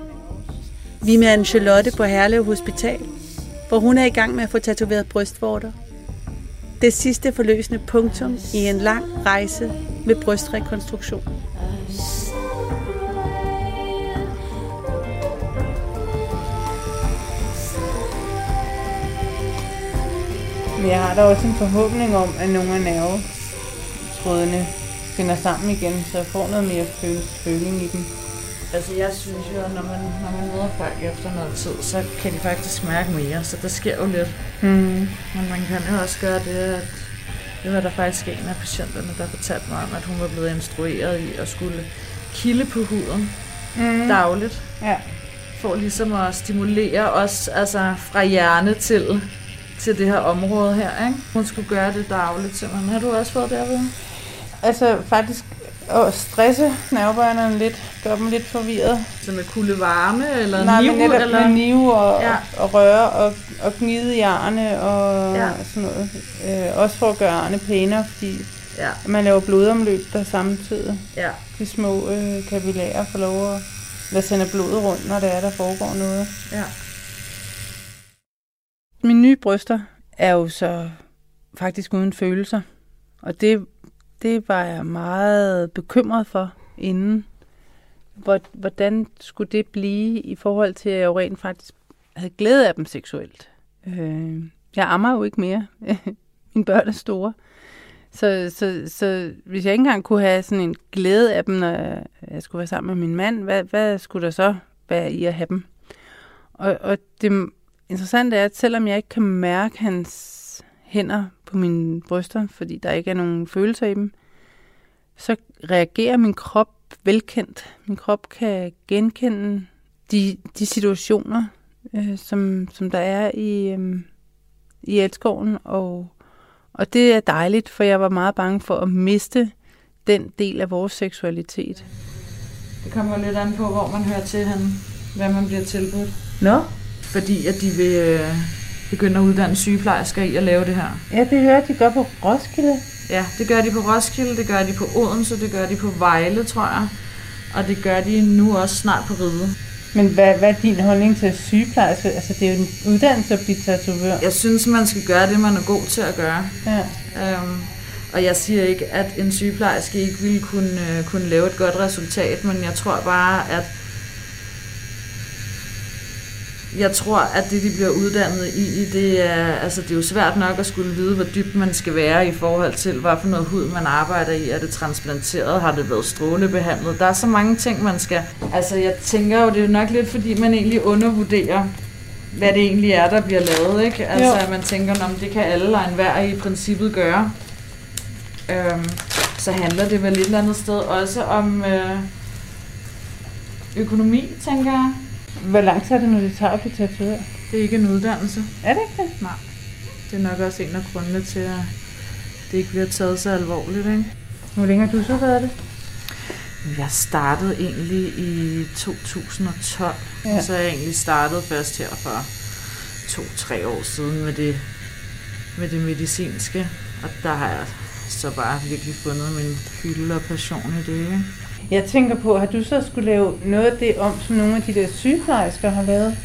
Vi er med anne Charlotte på Herlev Hospital, hvor hun er i gang med at få tatoveret brystvorter. Det sidste forløsende punktum i en lang rejse med brystrekonstruktion. Men jeg har da også en forhåbning om, at nogle af nervetrådene finder sammen igen, så jeg får noget mere føling i dem. Altså jeg synes jo, når man, når man møder folk efter noget tid, så kan de faktisk mærke mere, så der sker jo lidt. Mm. Men man kan jo også gøre det, at det var der faktisk en af patienterne, der fortalte mig om, at hun var blevet instrueret i at skulle kilde på huden Mm. dagligt. Ja. For ligesom at stimulere os altså fra hjerne til, til det her område her. Ikke? Hun skulle gøre det dagligt simpelthen. Har du også fået det at vide? Altså faktisk at stresse nervebørnene lidt, gøre dem lidt forvirret. Så med kulde varme eller Nej, niv? men netop eller? med nive og, Ja. og røre og, og gnide i arne og Ja. sådan noget. Øh, også for at gøre arne pænere, fordi Ja, man laver blodomløb der samtidig. ja. De små øh, kapillærer får lov at lade sende blodet rundt, når det er, der foregår noget. ja. Mine nye bryster er jo så faktisk uden følelser. Og det, det var jeg meget bekymret for inden. Hvordan skulle det blive i forhold til, at jeg jo rent faktisk havde glæde af dem seksuelt? Øh, jeg ammer jo ikke mere. Mine børn er store. Så, så, så hvis jeg ikke engang kunne have sådan en glæde af dem, når jeg- jeg skulle være sammen med min mand, hvad, hvad skulle der så være i at have dem? Og, og det interessante er, at selvom jeg ikke kan mærke hans hænder på mine bryster, fordi der ikke er nogen følelser i dem, så reagerer min krop velkendt. Min krop kan genkende de, de situationer, øh, som, som der er i, øh, i elskoven, og, og det er dejligt, for jeg var meget bange for at miste den del af vores seksualitet. Det kommer lidt an på, hvor man hører til henne, hvad man bliver tilbudt. Nå? Fordi at de vil øh, begynde at uddanne sygeplejersker i at lave det her. Ja, det hører de gør på Roskilde. Ja, det gør de på Roskilde, det gør de på Odense, det gør de på Vejle, tror jeg. Og det gør de nu også snart på Ride. Men hvad, hvad er din holdning til sygeplejerske? Altså, det er jo en uddannelse at blive tatovør. Jeg synes, man skal gøre det, man er god til at gøre. Ja. Øhm, og jeg siger ikke, at en sygeplejerske ikke ville kunne, øh, kunne lave et godt resultat, men jeg tror bare, at jeg tror, at det, de bliver uddannet i, det er, altså, det er jo svært nok at skulle vide, hvor dybt man skal være i forhold til, hvad for noget hud man arbejder i. Er det transplanteret? Har det været strålebehandlet? Der er så mange ting, man skal... Altså, jeg tænker jo, det er nok lidt, fordi man egentlig undervurderer, hvad det egentlig er, der bliver lavet, ikke? Altså, Jo. at man tænker, om det kan alle og enhver i princippet gøre. Øhm, så handler det vel et eller andet sted også om øh, økonomi, tænker jeg. Hvor lang tid er det, når det tager at blive tatovør? Det er ikke en uddannelse. Er det ikke det? Nej. Det er nok også en af grundene til, at det ikke bliver taget så alvorligt, ikke? Hvor længe har du så været det? Jeg startede egentlig i 2012, Ja. så jeg egentlig startede først her for to-tre år siden med det, med det medicinske. Og der har jeg så bare virkelig fundet min hylde og passion i det, ikke? Jeg tænker på, har du så skulle lave noget af det om, som nogle af de der sygeplejersker har lavet?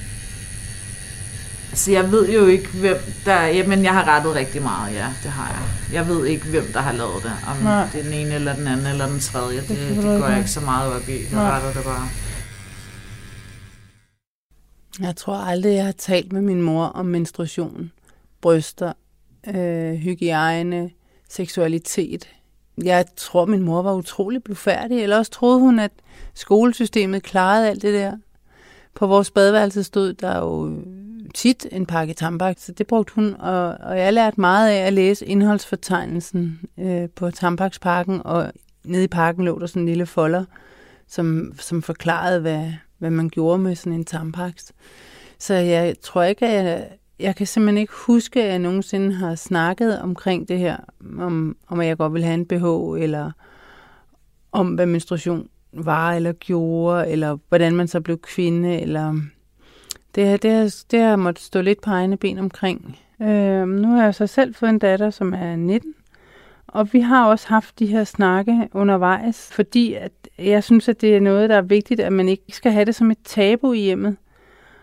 Altså, jeg ved jo ikke, hvem der... Jamen, jeg har rettet rigtig meget, ja, det har jeg. Jeg ved ikke, hvem der har lavet det. Om Nej. det er den ene, eller den anden, eller den tredje. Det, det, det ikke går jeg ikke så meget op i. Jeg Nej. retter det bare. Jeg tror aldrig, jeg har talt med min mor om menstruation, bryster, øh, hygiejne, seksualitet. Jeg tror, min mor var utrolig blufærdig, eller også troede hun, at skolesystemet klarede alt det der. På vores badeværelse stod der jo tit en pakke tambak, så det brugte hun, og, og jeg lærte meget af at læse indholdsfortegnelsen øh, på tambakspakken, og nede i pakken lå der sådan en lille folder, som, som forklarede, hvad, hvad man gjorde med sådan en tampaks. Så jeg tror ikke, at jeg, jeg kan simpelthen ikke huske, at jeg nogensinde har snakket omkring det her, om, om at jeg godt vil have en BH, eller om hvad menstruation var eller gjorde, eller hvordan man så blev kvinde, eller det, det, har, det har stå lidt på egne ben omkring. Øh, nu har jeg så selv fået en datter, som er 19, og vi har også haft de her snakke undervejs, fordi at jeg synes, at det er noget, der er vigtigt, at man ikke skal have det som et tabu i hjemmet.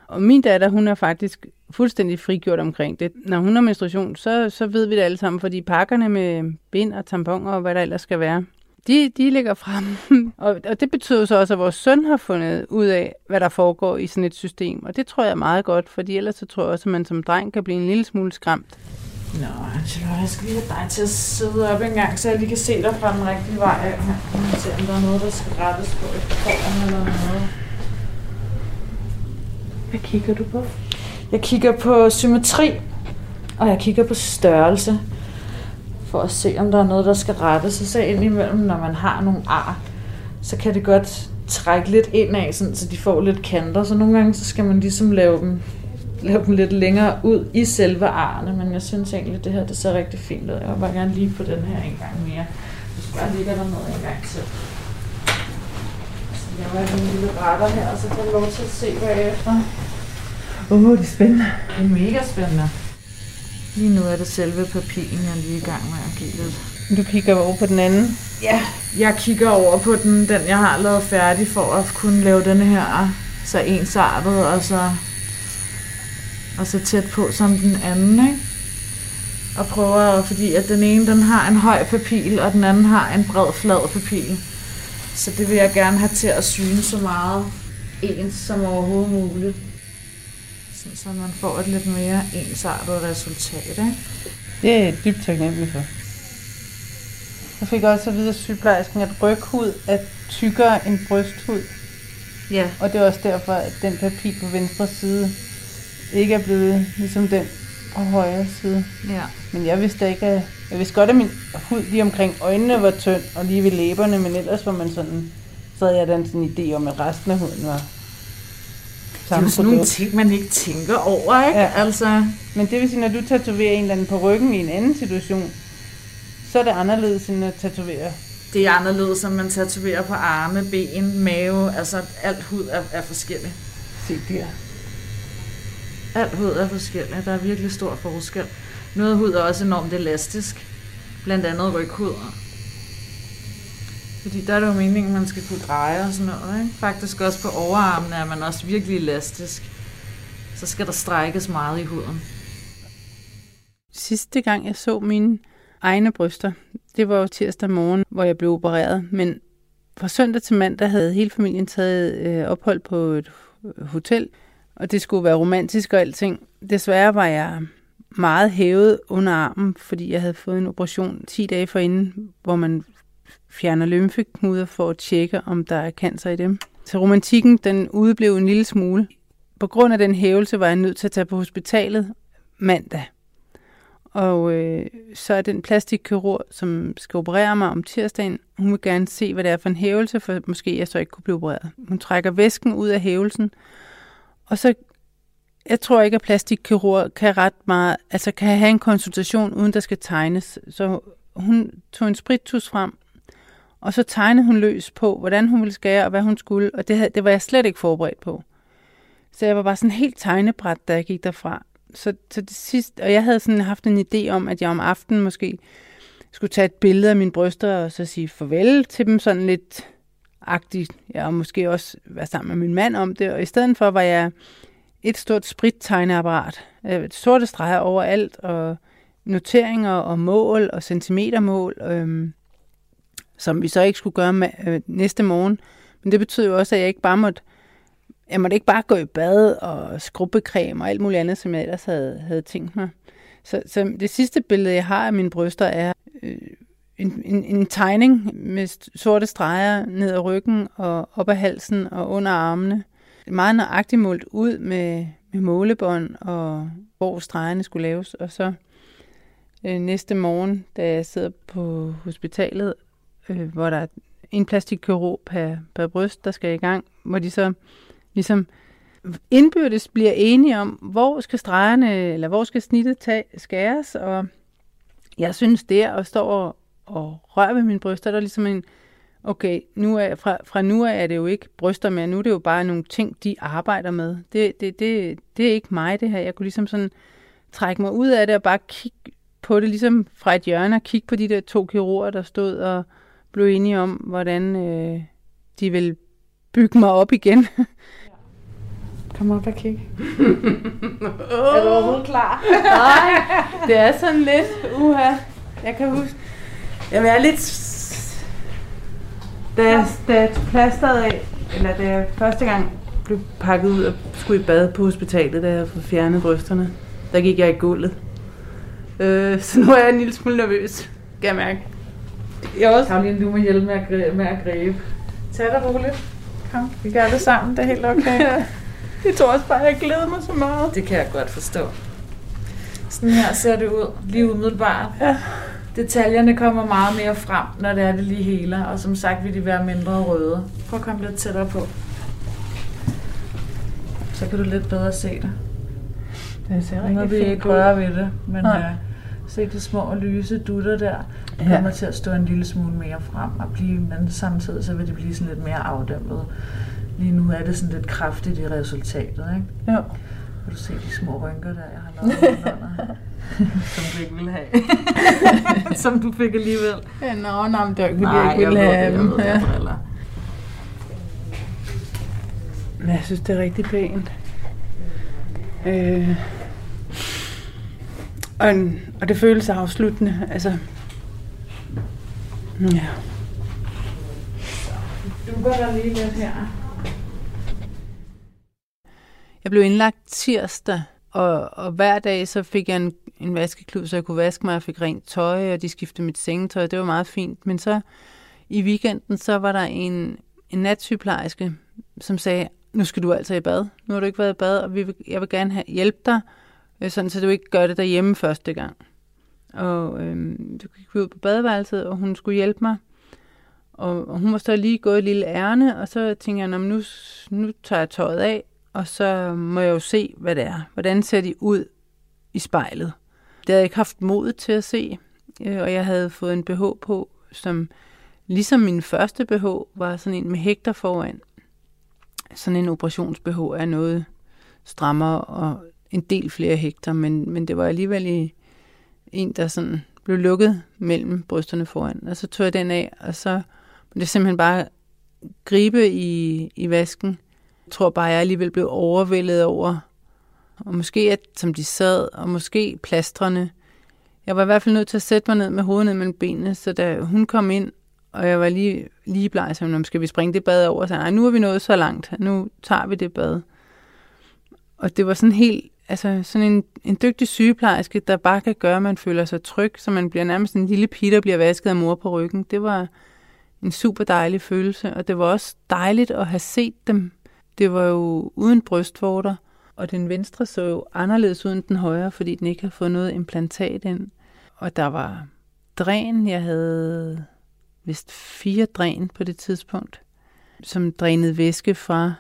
Og min datter, hun er faktisk fuldstændig frigjort omkring det. Når hun har menstruation, så, så ved vi det alle sammen, fordi pakkerne med bind og tamponer og hvad der ellers skal være, de, de ligger frem. og, og det betyder så også, at vores søn har fundet ud af, hvad der foregår i sådan et system. Og det tror jeg er meget godt, fordi ellers så tror jeg også, at man som dreng kan blive en lille smule skræmt. Nå, Angela, jeg skal lige have dig til at sidde op en gang, så jeg lige kan se dig fra den rigtige vej. Jeg kan se, om der er noget, der skal rettes på i form eller noget. Hvad kigger du på? Jeg kigger på symmetri, og jeg kigger på størrelse, for at se, om der er noget, der skal rettes. Og så indimellem, når man har nogle ar, så kan det godt trække lidt ind af, sådan, så de får lidt kanter. Så nogle gange, så skal man ligesom lave dem, lave dem lidt længere ud i selve arne, men jeg synes egentlig, at det her det ser rigtig fint ud. Jeg vil bare gerne lige på den her en gang mere. Jeg skal bare ligger der noget en gang til. Så jeg var en lille retter her, og så kan jeg lov til at se bagefter. Åh, oh, det er spændende. Det er mega spændende. Lige nu er det selve papilen, jeg er lige i gang med at give lidt. Du kigger over på den anden? Ja, jeg kigger over på den, den jeg har lavet færdig for at kunne lave denne her så ensartet og så, og så tæt på som den anden, ikke? Og prøver, fordi at den ene den har en høj papil, og den anden har en bred flad papil. Så det vil jeg gerne have til at syne så meget ens som overhovedet muligt så man får et lidt mere ensartet resultat. Ikke? Det er jeg dybt taknemmelig for. Jeg fik også at vide af sygeplejersken, at ryghud er tykkere end brysthud. Ja. Og det er også derfor, at den papir på venstre side ikke er blevet ligesom den på højre side. Ja. Men jeg vidste ikke, at jeg vidste godt, at min hud lige omkring øjnene var tynd, og lige ved læberne, men ellers var man sådan, så havde jeg den sådan idé om, at resten af huden var det er jo sådan nogle ting, man ikke tænker over, ikke? Ja. Altså. Men det vil sige, når du tatoverer en eller anden på ryggen i en anden situation, så er det anderledes end at tatovere. Det er anderledes, som man tatoverer på arme, ben, mave, altså alt hud er, er forskelligt. Se der. Alt hud er forskelligt, der er virkelig stor forskel. Noget hud er også enormt elastisk, blandt andet ryghud. Fordi der er det jo meningen, at man skal kunne dreje og sådan noget. Ikke? Faktisk også på overarmene er man også virkelig elastisk. Så skal der strækkes meget i huden. Sidste gang jeg så mine egne bryster, det var jo tirsdag morgen, hvor jeg blev opereret. Men fra søndag til mandag havde hele familien taget øh, ophold på et hotel, og det skulle være romantisk og alting. Desværre var jeg meget hævet under armen, fordi jeg havde fået en operation 10 dage forinden, hvor man fjerner lymfeknuder for at tjekke, om der er cancer i dem. Så romantikken, den udeblev en lille smule. På grund af den hævelse var jeg nødt til at tage på hospitalet mandag. Og øh, så er den plastikkirurg, som skal operere mig om tirsdagen, hun vil gerne se, hvad det er for en hævelse, for måske jeg så ikke kunne blive opereret. Hun trækker væsken ud af hævelsen, og så, jeg tror ikke, at plastikkirurg kan ret meget, altså kan have en konsultation, uden der skal tegnes. Så hun tog en sprittus frem, og så tegnede hun løs på, hvordan hun ville skære og hvad hun skulle, og det, det var jeg slet ikke forberedt på. Så jeg var bare sådan helt tegnebræt, da jeg gik derfra. Så, så det sidste, og jeg havde sådan haft en idé om, at jeg om aftenen måske skulle tage et billede af mine bryster og så sige farvel til dem sådan lidt agtigt. Ja, og måske også være sammen med min mand om det. Og i stedet for var jeg et stort sprittegneapparat. Øh, sorte streger overalt, og noteringer og mål og centimetermål. Øhm, som vi så ikke skulle gøre med, øh, næste morgen. Men det betyder jo også, at jeg ikke bare måtte, jeg måtte ikke bare gå i bad og skrubbecreme og alt muligt andet, som jeg ellers havde, havde tænkt mig. Så, så det sidste billede, jeg har af mine bryster, er øh, en, en, en tegning med sorte streger ned ad ryggen og op ad halsen og under armene. Meget nøjagtigt målt ud med, med målebånd og hvor stregerne skulle laves. Og så øh, næste morgen, da jeg sidder på hospitalet øh, hvor der er en plastikkirurg per, per bryst, der skal i gang, hvor de så ligesom indbyrdes bliver enige om, hvor skal stregerne, eller hvor skal snittet tage, skæres, og jeg synes det at stå og, og røre ved mine bryster, der er ligesom en, okay, nu er, fra, fra nu af er det jo ikke bryster mere, nu er det jo bare nogle ting, de arbejder med. Det, det, det, det er ikke mig, det her. Jeg kunne ligesom sådan trække mig ud af det og bare kigge på det, ligesom fra et hjørne, og kigge på de der to kirurger, der stod og blev enige om, hvordan øh, de vil bygge mig op igen. Kom op og kig. er du overhovedet klar? Nej, det er sådan lidt, uha. Jeg kan huske, jamen jeg er lidt, da jeg, da jeg plasteret af, eller da jeg første gang blev pakket ud og skulle i bad på hospitalet, da jeg fik fjernet brysterne, der gik jeg i gulvet. Øh, så nu er jeg en lille smule nervøs, kan jeg mærke. Jeg også. Karoline, du må hjælpe med at, gribe, med at gribe. Tag dig roligt. Kom, vi gør det sammen, det er helt okay. Jeg tror også bare, at jeg glæder mig så meget. Det kan jeg godt forstå. Sådan her ser det ud, lige umiddelbart. Ja. Detaljerne kommer meget mere frem, når det er det lige heler, og som sagt vil de være mindre røde. Prøv at komme lidt tættere på. Så kan du lidt bedre se det. Det ser rigtig fint vi ikke røre ved det, men ja. øh, se de små lyse dutter der, kommer ja. til at stå en lille smule mere frem, og blive, men samtidig så vil det blive sådan lidt mere afdæmpet. Lige nu er det sådan lidt kraftigt i resultatet, ikke? Ja. Kan du se de små rynker der, jeg har lavet under? som du ikke ville have. som du fik alligevel. Ja, nå, nå, men det er ikke, fordi jeg ikke ville have dem. Ja. Men jeg synes, det er rigtig pænt. Øh. Og, og det føles afsluttende. Altså, ja. Du går der lige lidt her. Jeg blev indlagt tirsdag, og, og hver dag så fik jeg en, en vaskeklud, så jeg kunne vaske mig. Jeg fik rent tøj, og de skiftede mit sengetøj. Det var meget fint. Men så i weekenden, så var der en, en natsygeplejerske, som sagde, nu skal du altså i bad. Nu har du ikke været i bad, og vi vil, jeg vil gerne have, hjælpe dig, øh, sådan, så du ikke gør det derhjemme første gang. Og øh, så gik vi ud på badeværelset, og hun skulle hjælpe mig. Og, og hun var så lige gået et lille ærne, og så tænkte jeg, nu, nu tager jeg tøjet af, og så må jeg jo se, hvad det er. Hvordan ser de ud i spejlet? Det havde jeg ikke haft mod til at se, øh, og jeg havde fået en BH på, som ligesom min første BH var sådan en med hægter foran. Sådan en operations-BH er noget strammere og en del flere hægter, men, men det var alligevel i en, der sådan blev lukket mellem brysterne foran. Og så tog jeg den af, og så det simpelthen bare gribe i, i vasken, jeg tror bare, jeg alligevel blev overvældet over, og måske at, som de sad, og måske plastrene. Jeg var i hvert fald nødt til at sætte mig ned med hovedet ned mellem benene, så da hun kom ind, og jeg var lige, lige bleg, så skal vi springe det bad over? Så nej, nu er vi nået så langt, nu tager vi det bad. Og det var sådan helt, altså sådan en, en dygtig sygeplejerske, der bare kan gøre, at man føler sig tryg, så man bliver nærmest en lille pige, der bliver vasket af mor på ryggen. Det var en super dejlig følelse, og det var også dejligt at have set dem det var jo uden brystvorter, og den venstre så jo anderledes ud end den højre, fordi den ikke havde fået noget implantat ind. Og der var dræn, jeg havde vist fire dræn på det tidspunkt, som drænede væske fra,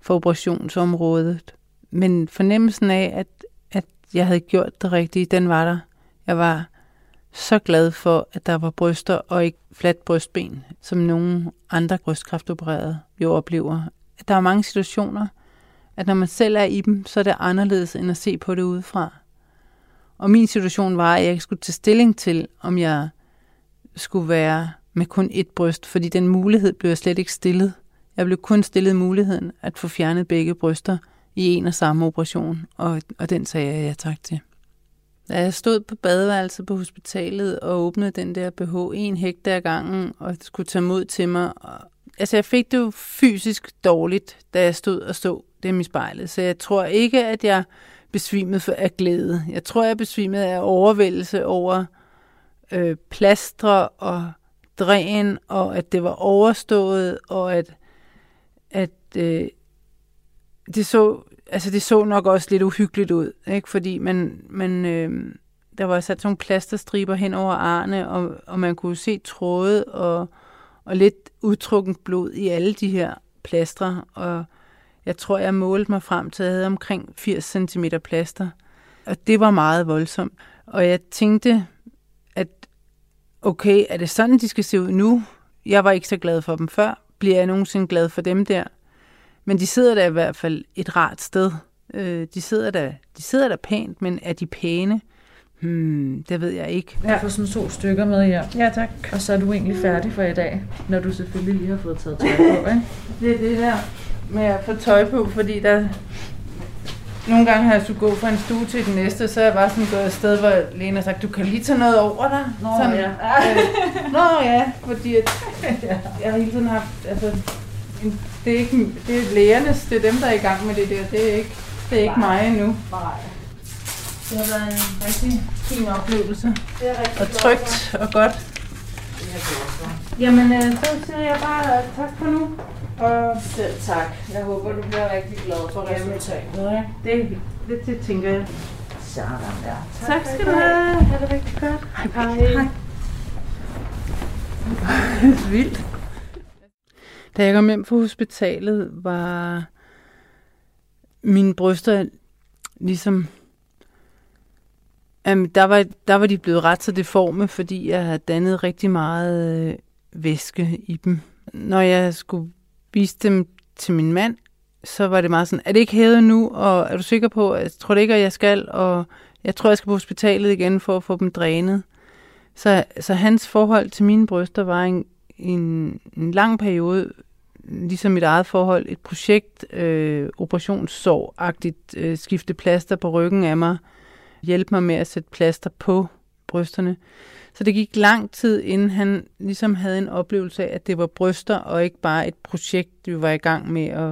fra operationsområdet. Men fornemmelsen af, at, at jeg havde gjort det rigtige, den var der. Jeg var så glad for, at der var bryster og ikke fladt brystben, som nogle andre brystkræftopererede jo oplever, at der er mange situationer, at når man selv er i dem, så er det anderledes end at se på det udefra. Og min situation var, at jeg skulle tage stilling til, om jeg skulle være med kun et bryst, fordi den mulighed blev jeg slet ikke stillet. Jeg blev kun stillet muligheden at få fjernet begge bryster i en og samme operation, og, og den sagde jeg ja tak til. Da jeg stod på badeværelset på hospitalet og åbnede den der BH en hektar gangen og skulle tage mod til mig, altså jeg fik det jo fysisk dårligt, da jeg stod og så dem i spejlet. Så jeg tror ikke, at jeg besvimede for af glæde. Jeg tror, jeg besvimede af overvældelse over øh, plastre og dræn, og at det var overstået, og at, at øh, det så altså det så nok også lidt uhyggeligt ud, ikke? fordi man, man, øh, der var sat sådan nogle plasterstriber hen over arne, og, og man kunne se tråde og, og lidt udtrukken blod i alle de her plastre, og Jeg tror, jeg målte mig frem til, at jeg havde omkring 80 cm plaster. Og det var meget voldsomt. Og jeg tænkte, at okay, er det sådan, de skal se ud nu? Jeg var ikke så glad for dem før. Bliver jeg nogensinde glad for dem der? Men de sidder der i hvert fald et rart sted. Øh, de, sidder der, de sidder der pænt, men er de pæne? Hmm, det ved jeg ikke. Jeg får sådan to stykker med her. Ja, tak. Og så er du egentlig færdig for i dag, når du selvfølgelig lige har fået taget tøj på, ikke? Det er det der med at få tøj på, fordi der... Nogle gange har jeg skulle gå fra en stue til den næste, så er jeg bare sådan gået et sted, hvor Lena har sagt, du kan lige tage noget over dig. Nå, sådan, ja. Øh, Nå ja, fordi at, jeg har hele tiden haft, altså, en, det er ikke, det er lægernes, det er dem, der er i gang med det der, det er ikke, det er ikke mig endnu. Nej. Det har været en rigtig fin oplevelse, Det er rigtig og trygt og godt. Det er. Jamen, øh, så siger jeg bare tak for nu. Og Selv tak. Jeg håber, du bliver rigtig glad for resultatet. Det, det, det tænker jeg. Sådan der. Tak skal du have. Ha' det rigtig godt. Hej. Hej. Vildt. Da jeg kom hjem fra hospitalet, var mine bryster ligesom... Jamen, der, var, der var de blevet ret så deforme, fordi jeg havde dannet rigtig meget øh, væske i dem. Når jeg skulle vise dem til min mand, så var det meget sådan, er det ikke hævet nu, og er du sikker på, jeg tror det ikke, at jeg skal, og jeg tror, jeg skal på hospitalet igen for at få dem drænet. Så, så hans forhold til mine bryster var en, en, en lang periode, ligesom mit eget forhold, et projekt, øh, operationssorgagtigt, øh, skifte plaster på ryggen af mig, hjælpe mig med at sætte plaster på brysterne. Så det gik lang tid, inden han ligesom havde en oplevelse af, at det var bryster, og ikke bare et projekt, vi var i gang med at,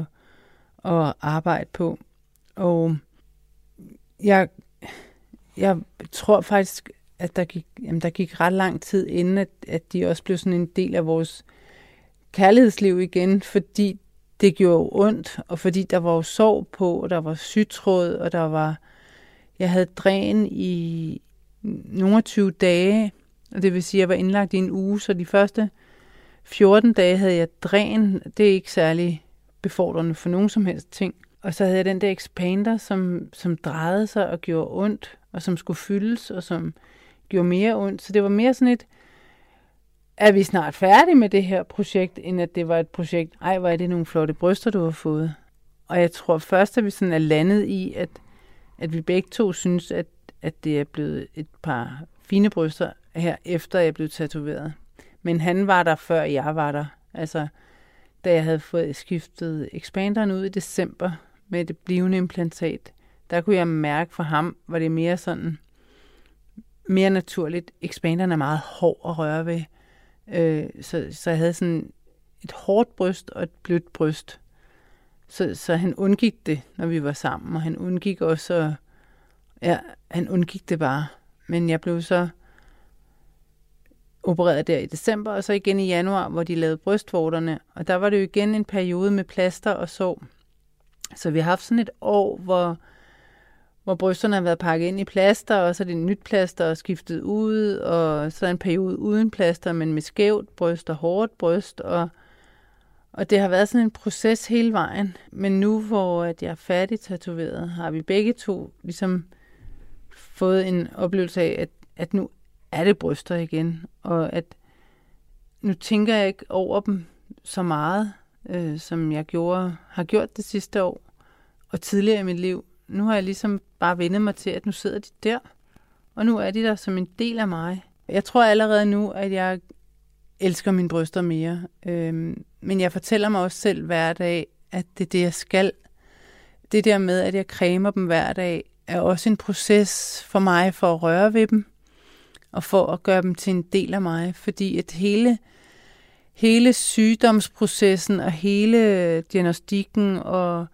at arbejde på. Og jeg, jeg tror faktisk, at der gik, jamen, der gik ret lang tid, inden at, at de også blev sådan en del af vores kærlighedsliv igen, fordi det gjorde ondt, og fordi der var jo sorg på, og der var sygtråd, og der var... Jeg havde dræn i nogle 20 dage, og det vil sige, at jeg var indlagt i en uge, så de første 14 dage havde jeg dræn. Det er ikke særlig befordrende for nogen som helst ting. Og så havde jeg den der expander, som, som drejede sig og gjorde ondt, og som skulle fyldes, og som gjorde mere ondt. Så det var mere sådan et, er vi snart færdige med det her projekt, end at det var et projekt, ej, hvor er det nogle flotte bryster, du har fået. Og jeg tror først, at vi sådan er landet i, at, at vi begge to synes, at, at det er blevet et par fine bryster her, efter jeg blev tatoveret. Men han var der, før jeg var der. Altså, da jeg havde fået skiftet expanderen ud i december med det blivende implantat, der kunne jeg mærke for ham, var det mere sådan, mere naturligt. Expanderen er meget hård at røre ved. Øh, så, så jeg havde sådan et hårdt bryst og et blødt bryst. Så, så han undgik det, når vi var sammen, og han undgik også, ja, han undgik det bare. Men jeg blev så opereret der i december, og så igen i januar, hvor de lavede brystvorterne. Og der var det jo igen en periode med plaster og så. Så vi har haft sådan et år, hvor, hvor brysterne har været pakket ind i plaster, og så er det nyt plaster og skiftet ud, og så er en periode uden plaster, men med skævt bryst og hårdt bryst, og, og det har været sådan en proces hele vejen. Men nu, hvor at jeg er færdig tatoveret, har vi begge to ligesom fået en oplevelse af, at, at nu er det bryster igen, og at nu tænker jeg ikke over dem så meget, øh, som jeg gjorde, har gjort det sidste år og tidligere i mit liv. Nu har jeg ligesom bare vendet mig til, at nu sidder de der, og nu er de der som en del af mig. Jeg tror allerede nu, at jeg elsker mine bryster mere, Øhm, men jeg fortæller mig også selv hver dag, at det er det, jeg skal. Det der med, at jeg cremer dem hver dag, er også en proces for mig for at røre ved dem, og for at gøre dem til en del af mig, fordi at hele, hele sygdomsprocessen og hele diagnostikken og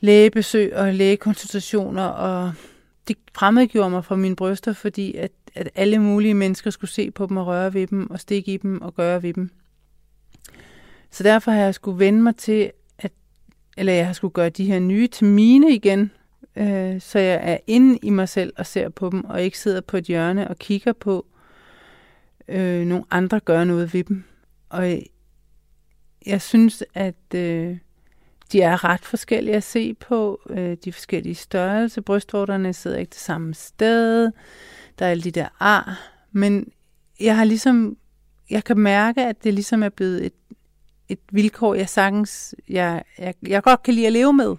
lægebesøg og lægekonsultationer, og det fremmedgjorde mig fra mine bryster, fordi at, at alle mulige mennesker skulle se på dem og røre ved dem og stikke i dem og gøre ved dem. Så derfor har jeg skulle vende mig til, at, eller jeg har skulle gøre de her nye til mine igen, øh, så jeg er inde i mig selv og ser på dem, og ikke sidder på et hjørne og kigger på øh, nogle andre gøre noget ved dem. Og jeg, jeg synes, at øh, de er ret forskellige at se på. Øh, de forskellige størrelser. Brystvorterne sidder ikke det samme sted. Der er alle de der ar. Men jeg har ligesom, jeg kan mærke, at det ligesom er blevet et, et vilkår, jeg sagtens, jeg, jeg, jeg godt kan lide at leve med.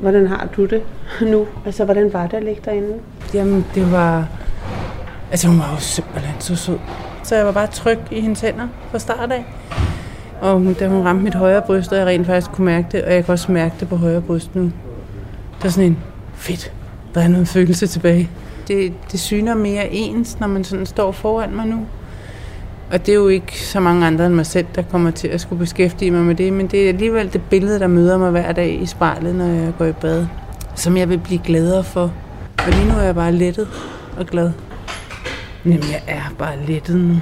Hvordan har du det nu? Altså, hvordan var det at ligge derinde? Jamen, det var... Altså, hun var jo simpelthen så sød. Så jeg var bare tryg i hendes hænder fra start af. Og hun, da hun ramte mit højre bryst, og jeg rent faktisk kunne mærke det, og jeg kan også mærke det på højre bryst nu. Der er sådan en, fedt, der er noget følelse tilbage. Det, det syner mere ens, når man sådan står foran mig nu. Og det er jo ikke så mange andre end mig selv, der kommer til at skulle beskæftige mig med det, men det er alligevel det billede, der møder mig hver dag i spejlet, når jeg går i bad, som jeg vil blive gladere for. Og lige nu er jeg bare lettet og glad. Jamen, jeg er bare lettet nu.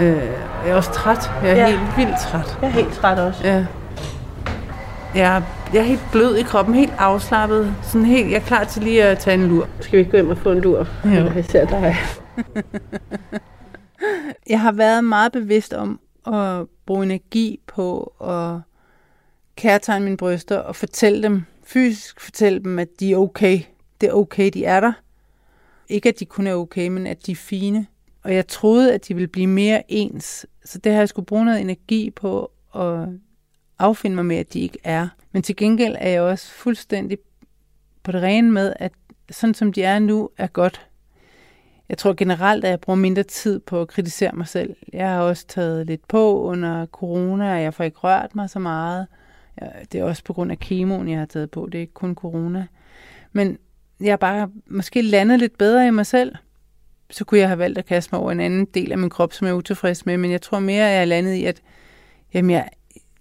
Øh, jeg er også træt. Jeg er ja. Helt vildt træt. Jeg er helt træt også. Ja. Jeg er, jeg er helt blød i kroppen, helt afslappet. Sådan helt, jeg er klar til lige at tage en lur. Skal vi ikke gå hjem og få en lur? Jeg ser dig. Jeg har været meget bevidst om at bruge energi på at kærtegne mine bryster og fortælle dem, fysisk fortælle dem, at de er okay. Det er okay, de er der. Ikke at de kun er okay, men at de er fine. Og jeg troede, at de ville blive mere ens. Så det har jeg skulle bruge noget energi på at affinde mig med, at de ikke er. Men til gengæld er jeg også fuldstændig på det rene med, at sådan som de er nu, er godt. Jeg tror generelt, at jeg bruger mindre tid på at kritisere mig selv. Jeg har også taget lidt på under corona, og jeg får ikke rørt mig så meget. Det er også på grund af kemoen, jeg har taget på. Det er ikke kun corona. Men jeg har bare måske landet lidt bedre i mig selv. Så kunne jeg have valgt at kaste mig over en anden del af min krop, som jeg er utilfreds med. Men jeg tror mere, at jeg er landet i, at jamen jeg,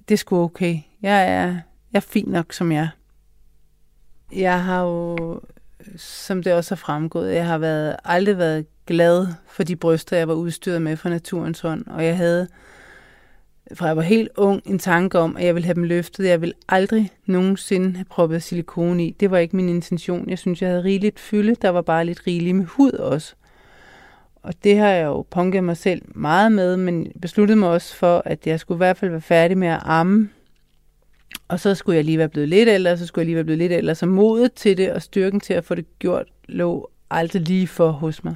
det er sgu okay. Jeg er, jeg er fin nok, som jeg er. Jeg har jo, som det også har fremgået, jeg har været, aldrig været glad for de bryster, jeg var udstyret med fra naturens hånd. Og jeg havde, fra jeg var helt ung, en tanke om, at jeg ville have dem løftet. Jeg ville aldrig nogensinde have proppet silikone i. Det var ikke min intention. Jeg synes, jeg havde rigeligt fylde. Der var bare lidt rigeligt med hud også. Og det har jeg jo punket mig selv meget med, men besluttede mig også for, at jeg skulle i hvert fald være færdig med at amme. Og så skulle jeg lige være blevet lidt ældre, så skulle jeg lige være blevet lidt ældre. Så modet til det og styrken til at få det gjort lå aldrig lige for hos mig.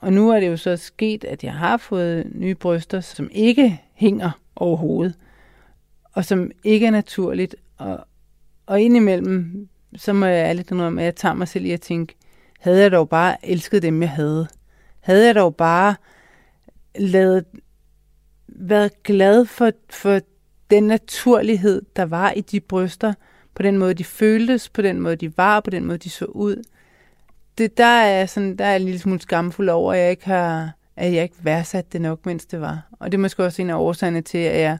Og nu er det jo så sket, at jeg har fået nye bryster, som ikke hænger overhovedet, og som ikke er naturligt. Og, og indimellem, så må jeg ærligt indrømme, at jeg tager mig selv i at tænke, havde jeg dog bare elsket dem, jeg havde. Havde jeg dog bare lavet, været glad for, for den naturlighed, der var i de bryster, på den måde, de føltes, på den måde, de var, på den måde, de så ud. Det, der, er sådan, der er jeg en lille smule skamfuld over, at jeg ikke har at jeg ikke værdsat det nok, mens det var. Og det er måske også en af årsagerne til, at jeg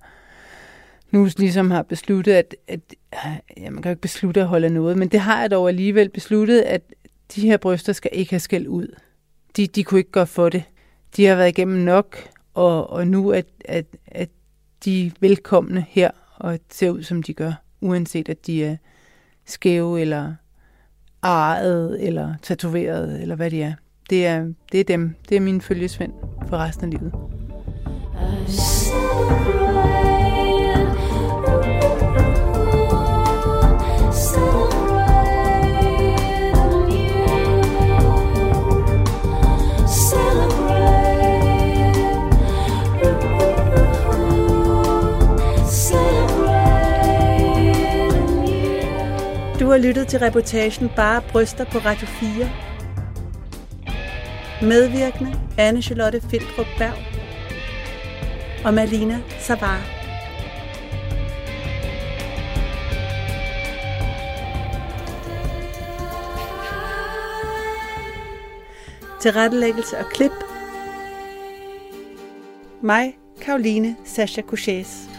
nu ligesom har besluttet, at, at ja, man kan jo ikke beslutte at holde noget, men det har jeg dog alligevel besluttet, at de her bryster skal ikke have skæld ud. De, de kunne ikke gøre for det. De har været igennem nok, og, og nu at, at, at de er velkomne her og ser ud, som de gør, uanset at de er skæve eller arret eller tatoveret eller hvad de er. Det er, det er dem. Det er min følgesvend for resten af livet. Du har lyttet til reportagen Bare Bryster på Radio 4. Medvirkende Anne Charlotte Fildrup Berg og Malina Savar. Tilrettelæggelse og klip. Mig, Karoline Sascha Couchés.